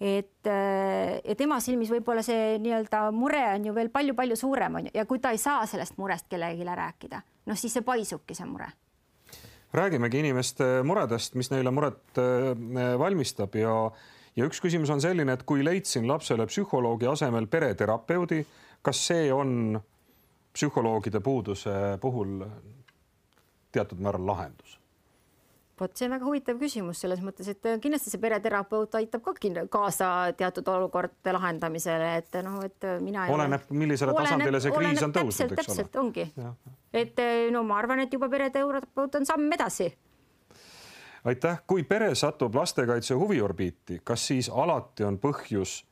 et ja tema silmis võib-olla see nii-öelda mure on ju veel palju-palju suurem on ju ja kui ta ei saa sellest murest kellelegi rääkida, noh siis see paisubki see mure. räägimegi inimeste muredest, mis neile muret äh, valmistab ja ja üks küsimus on selline, et kui leidsin lapsele psühholoogi asemel pereterapeudi, kas see on psühholoogide puuduse puhul teatud määral lahendus? Vot see on väga huvitav küsimus selles mõttes, et äh, kindlasti see pereterapeut aitab ka kaasa teatud olukordade lahendamisele, et noh, et äh, mina. oleneb, millisele oleneb, tasandile see kriis on tõusnud, eks ole. täpselt ongi, et äh, no ma arvan, et juba pereterapeut on samm edasi. aitäh, kui pere satub lastekaitse huviorbiiti, kas siis alati on põhjus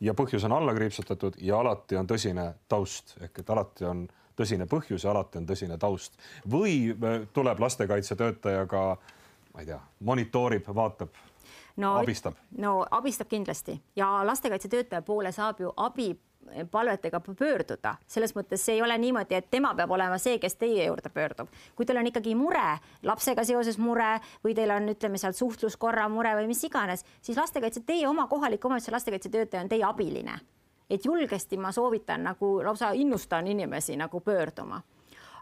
ja põhjus on alla kriipsutatud ja alati on tõsine taust ehk et alati on tõsine põhjus ja alati on tõsine taust või äh, tuleb lastekaitsetöötaja ka, ma ei tea, monitoorib, vaatab no, abistab? no abistab kindlasti ja lastekaitsetöötaja poole saab ju abi palvetega pöörduda, selles mõttes see ei ole niimoodi, et tema peab olema see, kes teie juurde pöördub. kui teil on ikkagi mure, lapsega seoses mure või teil on, ütleme seal suhtluskorra mure või mis iganes, siis lastekaitse, teie oma kohaliku omavalitsuse lastekaitsetöötaja on teie abiline et julgesti ma soovitan nagu lausa innustan inimesi nagu pöörduma.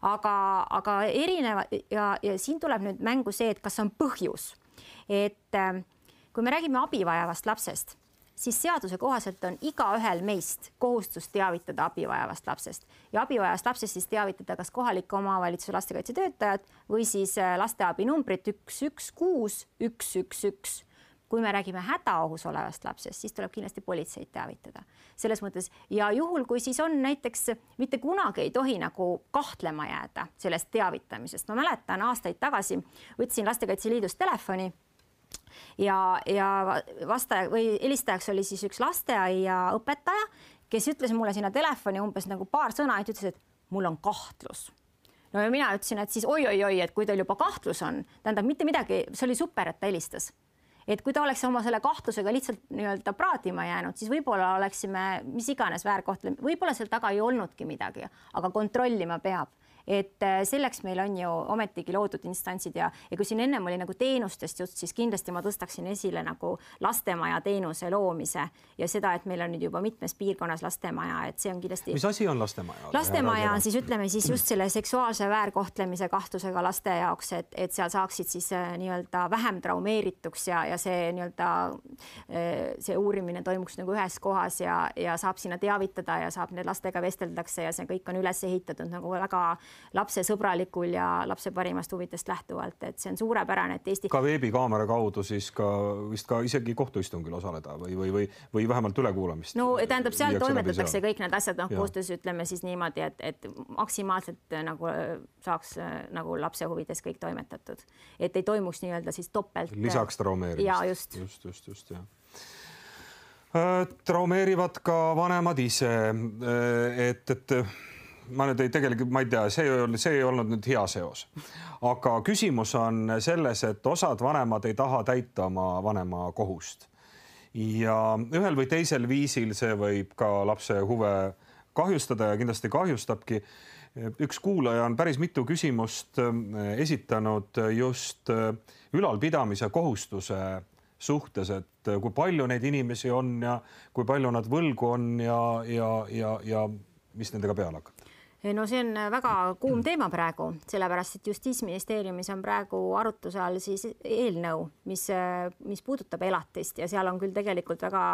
aga, aga erineva ja, ja siin tuleb nüüd mängu see, et kas on põhjus, et äh, kui me räägime abi vajavast lapsest, siis seaduse kohaselt on igaühel meist kohustus teavitada abi vajavast lapsest. Ja abi vajavast lapsest siis teavitada kas kohaliku omavalitsuse lastekaitsetöötajat või siis äh, lasteabi numbrit üks, üks, kuus, üks, üks, üks kui me räägime hädaohus olevast lapsest, siis tuleb kindlasti politseid teavitada. Selles mõttes ja juhul, kui siis on näiteks mitte kunagi ei tohi nagu kahtlema jääda sellest teavitamisest. ma mäletan aastaid tagasi võtsin Lastekaitse Liidust telefoni ja, ja vastaja või helistajaks oli siis üks lasteaiaõpetaja, kes ütles mulle sinna telefoni umbes nagu paar sõna, et ütles, et mul on kahtlus. No ja mina ütlesin, et siis oi-oi-oi, et kui teil juba kahtlus on, tähendab mitte midagi, see oli super, et ta helistas et kui ta oleks oma selle kahtlusega lihtsalt nii-öelda praadima jäänud, siis võib-olla oleksime mis iganes väärkohtlemine, võib-olla seal taga ei olnudki midagi, aga kontrollima peab, et äh, selleks meil on ju ometigi loodud instantsid ja, ja kui siin ennem oli nagu teenustest jutt, siis kindlasti ma tõstaksin esile nagu lastemaja teenuse loomise ja seda, et meil on nüüd juba mitmes piirkonnas lastemaja, et see on kindlasti. mis asi on lastemaja? lastemaja on siis ütleme siis just selle seksuaalse väärkohtlemise kahtlusega laste jaoks, et, et seal saaksid siis äh, nii-öelda vähem traumeerituks ja, ja see nii-öelda äh, see uurimine toimuks nagu ühes kohas ja, ja saab sinna teavitada ja saab need lastega vesteldakse ja see kõik on üles ehitatud nagu väga lapsesõbralikul ja lapse parimast huvidest lähtuvalt, et see on suurepärane, et Eesti. ka veebikaamera kaudu siis ka vist ka isegi kohtuistungil osaleda või, või, või, või vähemalt ülekuulamist. no tähendab, seal toimetatakse kõik need asjad noh, koostöös ütleme siis niimoodi, et, et maksimaalselt äh, nagu äh, saaks äh, nagu lapse huvides kõik toimetatud, et ei toimuks nii-öelda siis topelt. lisaks traumeerimist. ja just, just, just, just jah traumeerivad ka vanemad ise, et, et ma nüüd ei, tegelikult ma ei tea, see ei olnud, see ei olnud nüüd hea seos. aga küsimus on selles, et osad vanemad ei taha täita oma vanema kohust. ja ühel või teisel viisil see võib ka lapse huve kahjustada ja kindlasti kahjustabki. üks kuulaja on päris mitu küsimust äh, esitanud just äh, ülalpidamise kohustuse suhtes, et äh, kui palju neid inimesi on ja kui palju nad võlgu on ja, ja, ja, ja mis nendega peale hakata? No see on väga kuum teema praegu, sellepärast et Justiitsministeeriumis on praegu arutluse all siis eelnõu, mis, mis puudutab elatist ja seal on küll tegelikult väga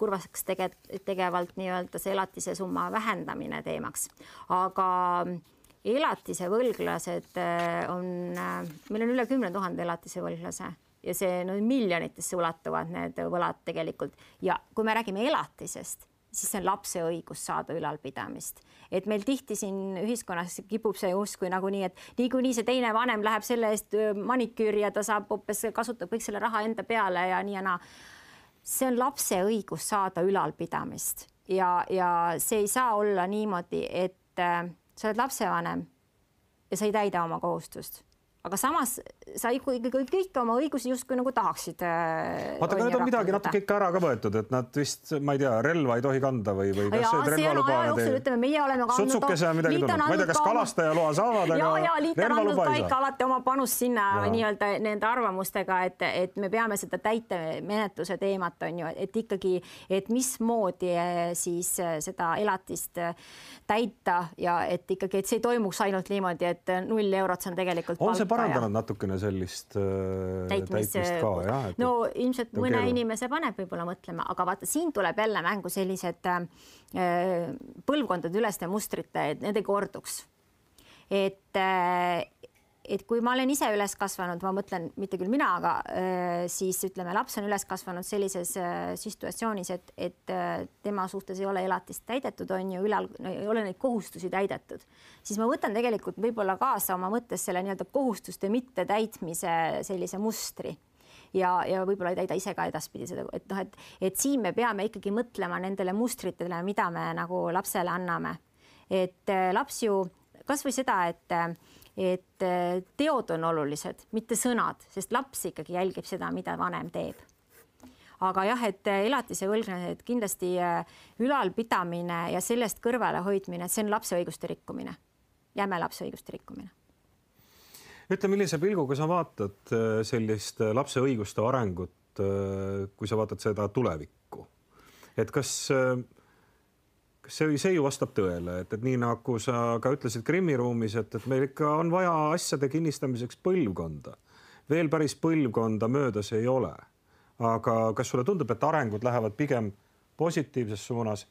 kurvaks tege-, tegevalt nii-öelda see elatise summa vähendamine teemaks, aga elatise võlglased äh, on, äh, meil on üle kümne tuhande elatise võlglase ja see no miljonitesse ulatuvad need võlad tegelikult. Ja kui me räägime elatisest, siis see on lapse õigus saada ülalpidamist. Et meil tihti siin ühiskonnas kipub see justkui nagunii, et niikuinii see teine vanem läheb selle eest maniküüri ja ta saab hoopis, kasutab kõik selle raha enda peale ja nii ja naa. see on lapse õigus saada ülalpidamist. Ja, ja see ei saa olla niimoodi, et äh, sa oled lapsevanem ja sa ei täida oma kohustust aga samas sa ikkagi kõik oma õigusi justkui nagu tahaksid. Äh, vaata, aga nüüd on midagi natuke ikka ära ka võetud, et nad vist, ma ei tea, relva ei tohi kanda või, või kas see relvaluba ütleme, meie oleme ka sutsukese on midagi tulnud, ma ei tea, kas kalastaja-loa saavad, aga ja, ja liit on andnud ka ikka alati oma panust sinna nii-öelda nende arvamustega, et, et me peame seda täitemenetluse teemat on ju, et ikkagi, et mismoodi eh, siis eh, seda elatist täita ja et ikkagi, et see ei toimuks ainult niimoodi, et null eurot, see on tegelikult on palka parandanud natukene sellist äh, täitmist, täitmist ka jah? no ilmselt mõne keelu. inimese paneb võib-olla mõtlema, aga vaata, siin tuleb jälle mängu sellised äh, põlvkondade üleste mustrite, et need ei korduks. et äh, et kui ma olen ise üles kasvanud, ma mõtlen, mitte küll mina, aga äh, siis ütleme, laps on üles kasvanud sellises äh, situatsioonis, et, et äh, tema suhtes ei ole elatist täidetud, on ju, ülal no, ei ole neid kohustusi täidetud, siis ma võtan tegelikult võib-olla kaasa oma mõttes selle nii-öelda kohustuste mittetäitmise sellise mustri ja, ja võib-olla ei täida ise ka edaspidi seda, et noh, et, et siin me peame ikkagi mõtlema nendele mustritele, mida me nagu lapsele anname. et laps ju kasvõi seda, et et äh, teod on olulised, mitte sõnad, sest laps ikkagi jälgib seda, mida vanem teeb. aga jah, et äh, elatise võlglased kindlasti äh, ülalpidamine ja sellest kõrvalehoidmine, see on lapse õiguste rikkumine, jäme lapse õiguste rikkumine ütle, millise pilguga sa vaatad sellist lapse õiguste arengut, kui sa vaatad seda tulevikku, et kas see, see ju vastab tõele, et, et nii nagu sa ka ütlesid Krimmi ruumis, et, et meil ikka on vaja asjade kinnistamiseks põlvkonda. veel päris põlvkonda möödas ei ole. aga kas sulle tundub, et arengud lähevad pigem positiivses suunas?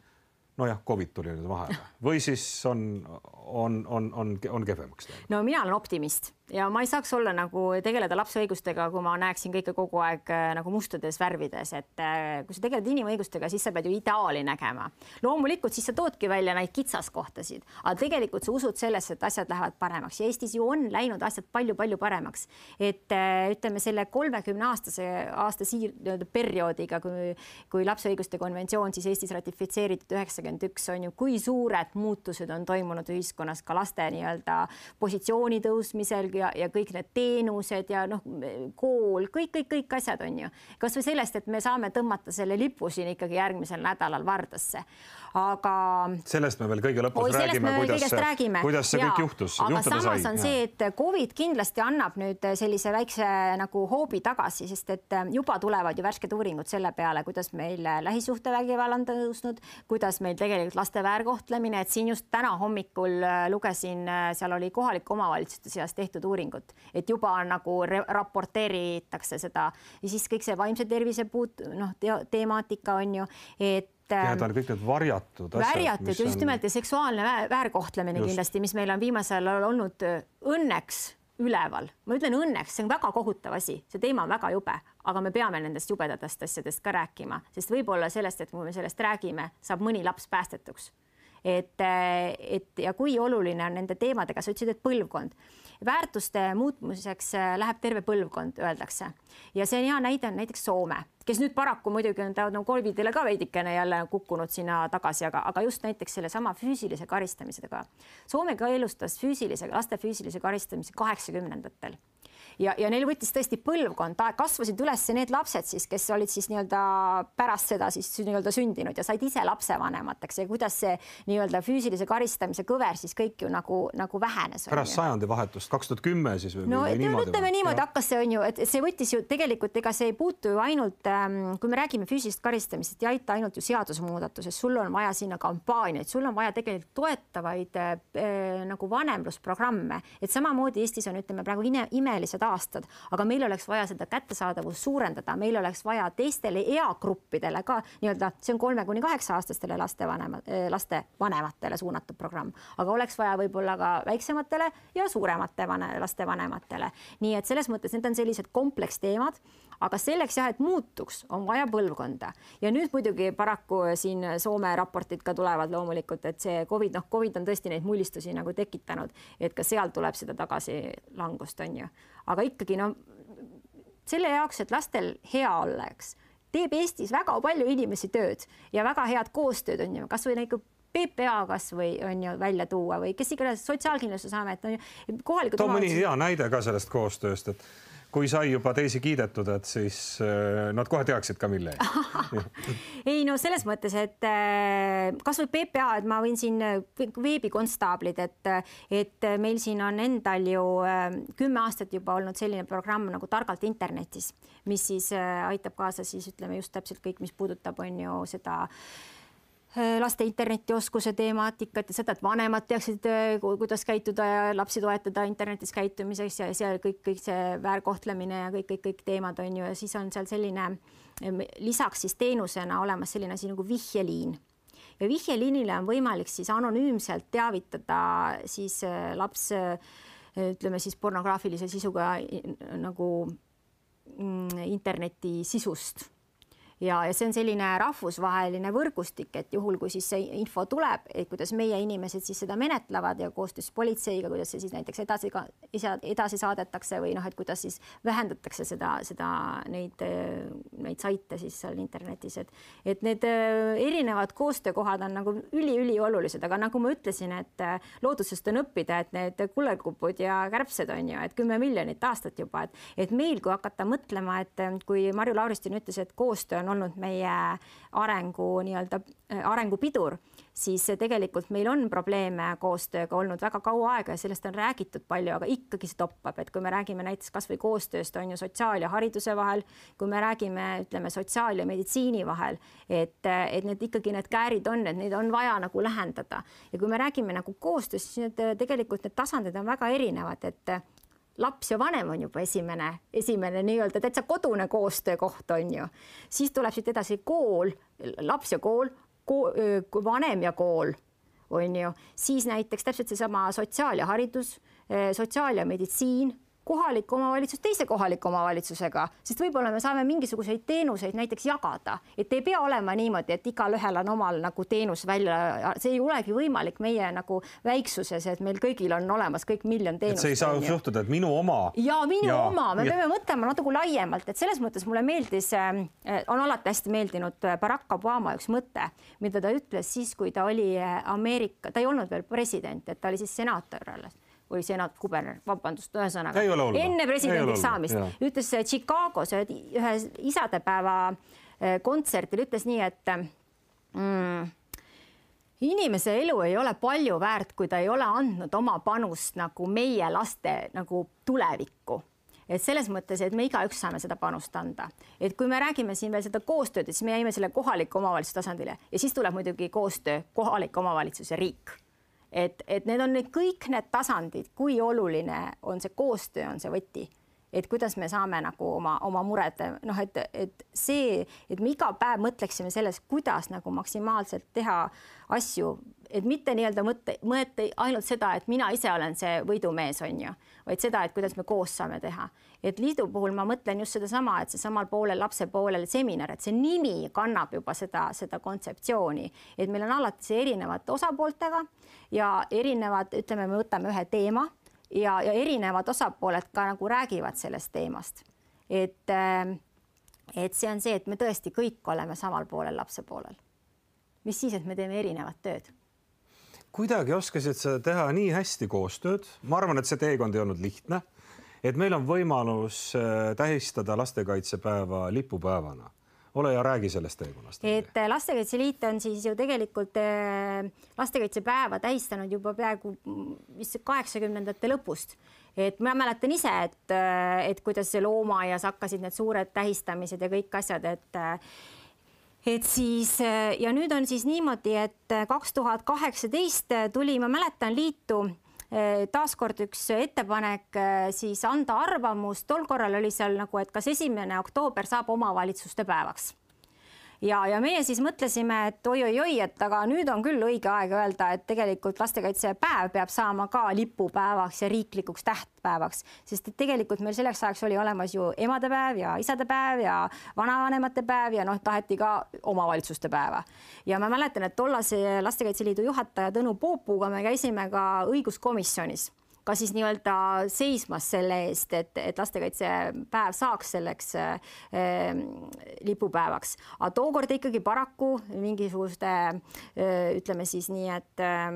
nojah, Covid tuli nüüd vahele või siis on, on, on, on, on kehvemaks läinud? no mina olen optimist ja ma ei saaks olla nagu tegeleda lapse õigustega, kui ma näeksin kõike kogu aeg äh, nagu mustades värvides, et äh, kui sa tegeled inimõigustega, siis sa pead ju ideaali nägema. loomulikult siis sa toodki välja neid kitsaskohtasid, aga tegelikult sa usud sellesse, et asjad lähevad paremaks ja Eestis ju on läinud asjad palju-palju paremaks. et äh, ütleme selle kolmekümne aastase aasta siir-, nii-öelda perioodiga, kui, kui lapse õiguste konventsioon siis Eestis ratifitseeritud üheksakümmend üks on ju, kui suured muutused on toimunud ühiskonnas ka laste nii-öelda positsiooni tõusmisel ja, ja kõik need teenused ja noh, kool, kõik, kõik, kõik asjad on ju. kasvõi sellest, et me saame tõmmata selle lipu siin ikkagi järgmisel nädalal Vardasse aga. sellest me veel kõige lõpus Oi, räägime, kuidas see, kuidas see ja, kõik juhtus. aga samas sai. on ja. see, et Covid kindlasti annab nüüd sellise väikse nagu hoobi tagasi, sest et juba tulevad ju värsked uuringud selle peale, kuidas meil lähisuhtevägivald on tõusnud, kuidas meil tegelikult laste väärkohtlemine, et siin just täna hommikul lugesin, seal oli kohalike omavalitsuste seas tehtud uuringut, et juba nagu raporteeritakse seda ja siis kõik see vaimse tervise puut-, noh te, temaatika on ju, et Need on kõik need varjatud asjad. varjatud just on... nimelt ja seksuaalne väärkohtlemine just. kindlasti, mis meil on viimasel ajal olnud äh, õnneks üleval, ma ütlen õnneks, see on väga kohutav asi, see teema on väga jube, aga me peame nendest jubedatest asjadest ka rääkima, sest võib-olla sellest, et kui me sellest räägime, saab mõni laps päästetuks. Et, äh, et ja kui oluline on nende teemadega, sa ütlesid, et põlvkond väärtuste muutmiseks äh, läheb terve põlvkond, öeldakse. ja see hea näide on näiteks Soome, kes nüüd paraku muidugi on ta no Covidile ka veidikene jälle kukkunud sinna tagasi, aga, aga just näiteks sellesama füüsilise karistamisega. Soome ka elustas füüsilise, laste füüsilise karistamise kaheksakümnendatel ja, ja neil võttis tõesti põlvkond, kasvasid üles need lapsed siis, kes olid siis nii-öelda pärast seda siis nii-öelda sündinud ja said ise lapsevanemateks ja kuidas see nii-öelda füüsilise karistamise kõver siis kõik ju nagu, nagu vähenes. pärast sajandivahetust, kaks tuhat kümme siis või? no niimoodi, ütleme niimoodi hakkas see on ju, et see võttis ju tegelikult, ega see ei puutu ju ainult ähm,, kui me räägime füüsilisest karistamisest, ei aita ainult ju seadusemuudatusest, sul on vaja sinna kampaaniaid, sul on vaja tegelikult toetavaid äh, nagu vanemlusprogramme, et samamoodi Eestis on, ütleme praegu ime, imelised aastad, aga meil oleks vaja seda kättesaadavust suurendada, meil oleks vaja teistele eagruppidele ka nii-öelda, see on kolme kuni kaheksa aastastele lastevanema, eh, laste vanematele suunatud programm, aga oleks vaja võib-olla ka väiksematele ja suuremate vane, laste vanematele. nii et selles mõttes need on sellised kompleksteemad, aga selleks jah, et muutuks, on vaja põlvkonda. Ja nüüd muidugi paraku siin Soome raportid ka tulevad loomulikult, et see Covid, noh, Covid on tõesti neid mullistusi nagu tekitanud, et ka seal tuleb seda tagasilangust, on ju aga ikkagi no selle jaoks, et lastel hea olla, eks, teeb Eestis väga palju inimesi tööd ja väga head koostööd on ju, kasvõi nagu PPA kasvõi on ju välja tuua või kes iganes Sotsiaalkindlustusamet on ju kohalikud. too mõni hea näide ka sellest koostööst, et kui sai juba teisi kiidetud, et siis äh, nad kohe teaksid ka, mille eest. Ei no selles mõttes, et äh, kasvõi PPA, et ma võin siin äh, veebikonstaablid, et, et meil siin on endal ju kümme aastat juba olnud selline programm nagu Targalt internetis, mis siis aitab kaasa siis ütleme just täpselt kõik, mis puudutab, on ju seda Äh, laste internetioskuse temaatikat ja seda, et vanemad teaksid, äh, kuidas käituda ja lapsi toetada internetis käitumiseks ja seal kõik, kõik see väärkohtlemine ja kõik, kõik, kõik teemad on ju ja siis on seal selline lisaks siis teenusena olemas selline asi nagu vihjeliin. Ja vihjeliinile on võimalik siis anonüümselt teavitada siis äh, laps ütleme siis pornograafilise sisuga nagu mm, interneti sisust ja, ja see on selline rahvusvaheline võrgustik, et juhul, kui siis see info tuleb, et kuidas meie inimesed siis seda menetlevad ja koostöös politseiga, kuidas see siis näiteks edasi ka edasi saadetakse või noh, et kuidas siis vähendatakse seda, seda neid, neid saite siis seal internetis, et et need äh, erinevad koostöökohad on nagu üliüliolulised, aga nagu ma ütlesin, et äh, loodusest on õppida, et need kullerkupud ja kärbsed on ju, et kümme miljonit aastat juba, et et meil, kui hakata mõtlema, et äh, kui Marju Lauristin ütles, et koostöö on on olnud meie arengu nii-öelda äh, arengupidur, siis tegelikult meil on probleeme koostööga olnud väga kaua aega ja sellest on räägitud palju, aga ikkagi see toppab, et kui me räägime näiteks kasvõi koostööst on ju sotsiaal ja hariduse vahel, kui me räägime, ütleme sotsiaal ja meditsiini vahel, et, et need ikkagi need käärid on, et neid on vaja nagu lähendada. Ja kui me räägime nagu koostööst, siis need tegelikult need tasandid on väga erinevad, et laps ja vanem on juba esimene, esimene nii-öelda täitsa kodune koostöökoht on ju, siis tuleb siit edasi kool, laps ja kool, kool, vanem ja kool on ju, siis näiteks täpselt seesama sotsiaal ja haridus, sotsiaal ja meditsiin kohalik omavalitsus teise kohaliku omavalitsusega, sest võib-olla me saame mingisuguseid teenuseid näiteks jagada, et ei pea olema niimoodi, et igalühel on omal nagu teenus välja, see ei olegi võimalik meie nagu väiksuses, et meil kõigil on olemas kõik miljon teenust. see ei saa juhtuda, et minu oma. ja minu ja, oma, me ja. peame mõtlema natuke laiemalt, et selles mõttes mulle meeldis, äh, on alati hästi meeldinud Barack Obama üks mõte, mida ta ütles siis, kui ta oli äh, Ameerika, ta ei olnud veel president, et ta oli siis senaator alles või senat kuberner, vabandust, ühesõnaga enne presidendiks saamist ütles Chicagos ühe isadepäeva eh, kontserdil ütles nii, et mm, inimese elu ei ole palju väärt, kui ta ei ole andnud oma panust nagu meie laste nagu tulevikku. Et selles mõttes, et me igaüks saame seda panust anda, et kui me räägime siin veel seda koostööd, siis me jäime selle kohaliku omavalitsuse tasandile. Ja siis tuleb muidugi koostöö kohalik omavalitsus ja riik et, et need on nüüd kõik need tasandid, kui oluline on see koostöö, on see võti et kuidas me saame nagu oma, oma mured noh, et, et see, et me iga päev mõtleksime selles, kuidas nagu maksimaalselt teha asju, et mitte nii-öelda mõtte, mõelda ainult seda, et mina ise olen see võidumees, on ju, vaid seda, et kuidas me koos saame teha. Et liidu puhul ma mõtlen just sedasama, et seesamal poolel lapse poolel seminar, et see nimi kannab juba seda, seda kontseptsiooni, et meil on alati see erinevate osapooltega ja erinevad, ütleme, me võtame ühe teema ja, ja erinevad osapooled ka nagu räägivad sellest teemast. et, äh, et see on see, et me tõesti kõik oleme samal poolel lapse poolel. mis siis, et me teeme erinevat tööd kuidagi oskasid sa teha nii hästi koostööd, ma arvan, et see teekond ei olnud lihtne et meil on võimalus äh, tähistada lastekaitsepäeva lipupäevana ole ja räägi sellest teekonnast. et äh, Lastekaitse Liit on siis ju tegelikult äh, lastekaitsepäeva tähistanud juba peaaegu vist kaheksakümnendate lõpust. et ma mäletan ise, et, et kuidas loomaaias hakkasid need suured tähistamised ja kõik asjad, et et siis ja nüüd on siis niimoodi, et kaks tuhat kaheksateist tuli, ma mäletan, liitu taaskord üks ettepanek eh, siis anda arvamust, tol korral oli seal nagu, et kas esimene oktoober saab omavalitsuste päevaks ja, ja meie siis mõtlesime, et oi-oi-oi, et aga nüüd on küll õige aeg öelda, et tegelikult lastekaitsepäev peab saama ka lipupäevaks ja riiklikuks tähtpäevaks, sest et tegelikult meil selleks ajaks oli olemas ju emadepäev ja isadepäev ja vanavanemate päev ja noh, taheti ka omavalitsuste päeva. ja ma mäletan, et tollase Lastekaitse Liidu juhataja Tõnu Poopuga me käisime ka õiguskomisjonis ka siis nii-öelda seismas selle eest, et, et lastekaitsepäev saaks selleks äh, lipupäevaks, aga tookord ikkagi paraku mingisuguste äh, ütleme siis nii, et äh,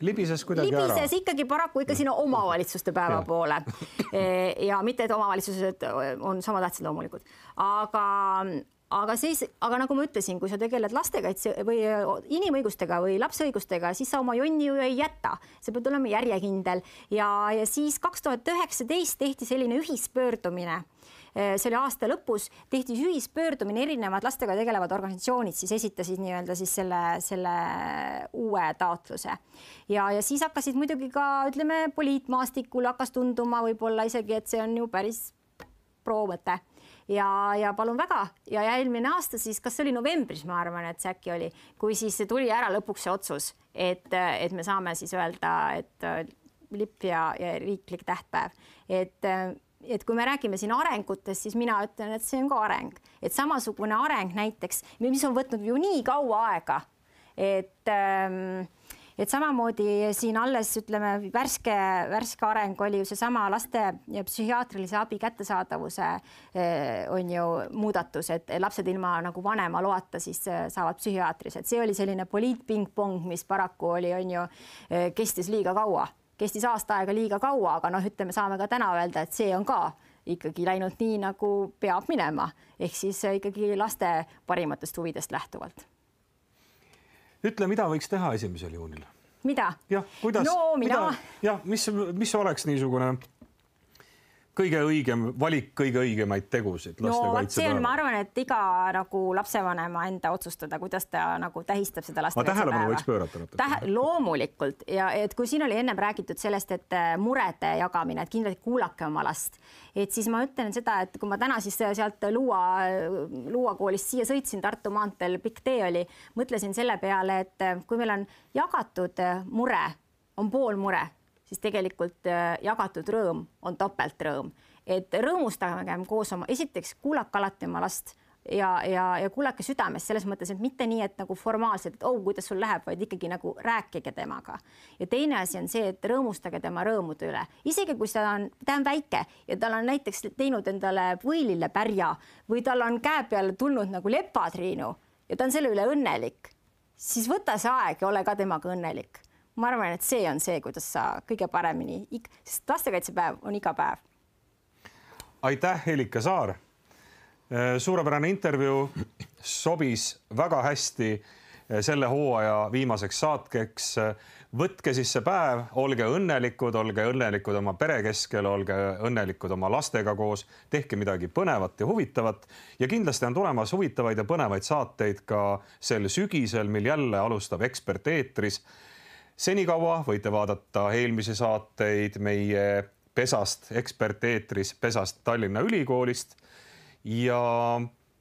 libises kuidagi libises ära. ikkagi paraku ikka sinna omavalitsuste päeva ja. poole. ja mitte, et omavalitsused on sama tähtsad loomulikult, aga aga siis, aga nagu ma ütlesin, kui sa tegeled lastekaitse või inimõigustega või lapse õigustega, siis sa oma jonni ju ei jäta, sa pead olema järjekindel. Ja, ja siis kaks tuhat üheksateist tehti selline ühispöördumine. See oli aasta lõpus, tehti ühispöördumine, erinevad lastega tegelevad organisatsioonid siis esitasid nii-öelda siis selle, selle uue taotluse. ja, ja siis hakkasid muidugi ka ütleme, poliitmaastikul hakkas tunduma võib-olla isegi, et see on ju päris pro-mõte ja, ja palun väga. Ja eelmine aasta siis, kas see oli novembris, ma arvan, et see äkki oli, kui siis tuli ära lõpuks see otsus, et, et me saame siis öelda, et äh, lipp ja, ja riiklik tähtpäev, et äh, et kui me räägime siin arengutest, siis mina ütlen, et see on ka areng, et samasugune areng näiteks, mis on võtnud ju nii kaua aega, et ähm, et samamoodi siin alles ütleme, värske, värske areng oli ju seesama laste psühhiaatrilise abi kättesaadavuse eh, on ju muudatus, et lapsed ilma nagu vanema loata siis eh, saavad psühhiaatris, et see oli selline poliitpingpong, mis paraku oli, on ju, eh, kestis liiga kaua, kestis aasta aega liiga kaua, aga noh, ütleme, saame ka täna öelda, et see on ka ikkagi läinud nii, nagu peab minema, ehk siis ikkagi laste parimatest huvidest lähtuvalt ütle, mida võiks teha esimesel juunil? mida? jah, kuidas no,? Mina... jah, mis, mis oleks niisugune kõige õigem valik, kõige õigemaid tegusid no vot see on, ma arvan, et iga nagu lapsevanema enda otsustada, kuidas ta nagu tähistab seda lastekaitsepäeva. tähelepanu võiks pöörata natuke Tähe,. loomulikult ja et kui siin oli ennem räägitud sellest, et äh, murede jagamine, et kindlasti kuulake oma last, et siis ma ütlen seda, et kui ma täna siis sealt Luua, Luua koolist siia sõitsin, Tartu maanteel pikk tee oli, mõtlesin selle peale, et äh, kui meil on jagatud äh, mure, on pool mure siis tegelikult äh, jagatud rõõm on topeltrõõm, et rõõmustagem koos oma, esiteks kuulake alati oma last ja, ja, ja kuulake südamest selles mõttes, et mitte nii, et nagu formaalselt, et oh, kuidas sul läheb, vaid ikkagi nagu rääkige temaga. ja teine asi on see, et rõõmustage tema rõõmude üle, isegi kui ta on, ta on väike ja tal on näiteks teinud endale võilillepärja või tal on käe peale tulnud nagu lepatriinu ja ta on selle üle õnnelik, siis võta see aeg ja ole ka temaga õnnelik. Ma arvan, et see on see, kuidas sa kõige paremini, sest lastekaitsepäev on iga päev. aitäh, Helika Saar Äh, suurepärane intervjuu, sobis väga hästi äh, selle hooaja viimaseks saatkeks. võtke siis see päev, olge õnnelikud, olge õnnelikud oma pere keskel, olge õnnelikud oma lastega koos, tehke midagi põnevat ja huvitavat ja kindlasti on tulemas huvitavaid ja põnevaid saateid ka sel sügisel, mil jälle alustab Ekspert eetris. Senikaua võite vaadata eelmisi saateid meie pesast Ekspert eetris, pesast Tallinna Ülikoolist ja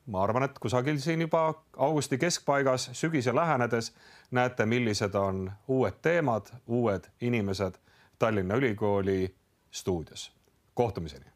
ma arvan, et kusagil siin juba augusti keskpaigas, sügise lähenedes näete, millised on uued teemad, uued inimesed Tallinna Ülikooli stuudios. kohtumiseni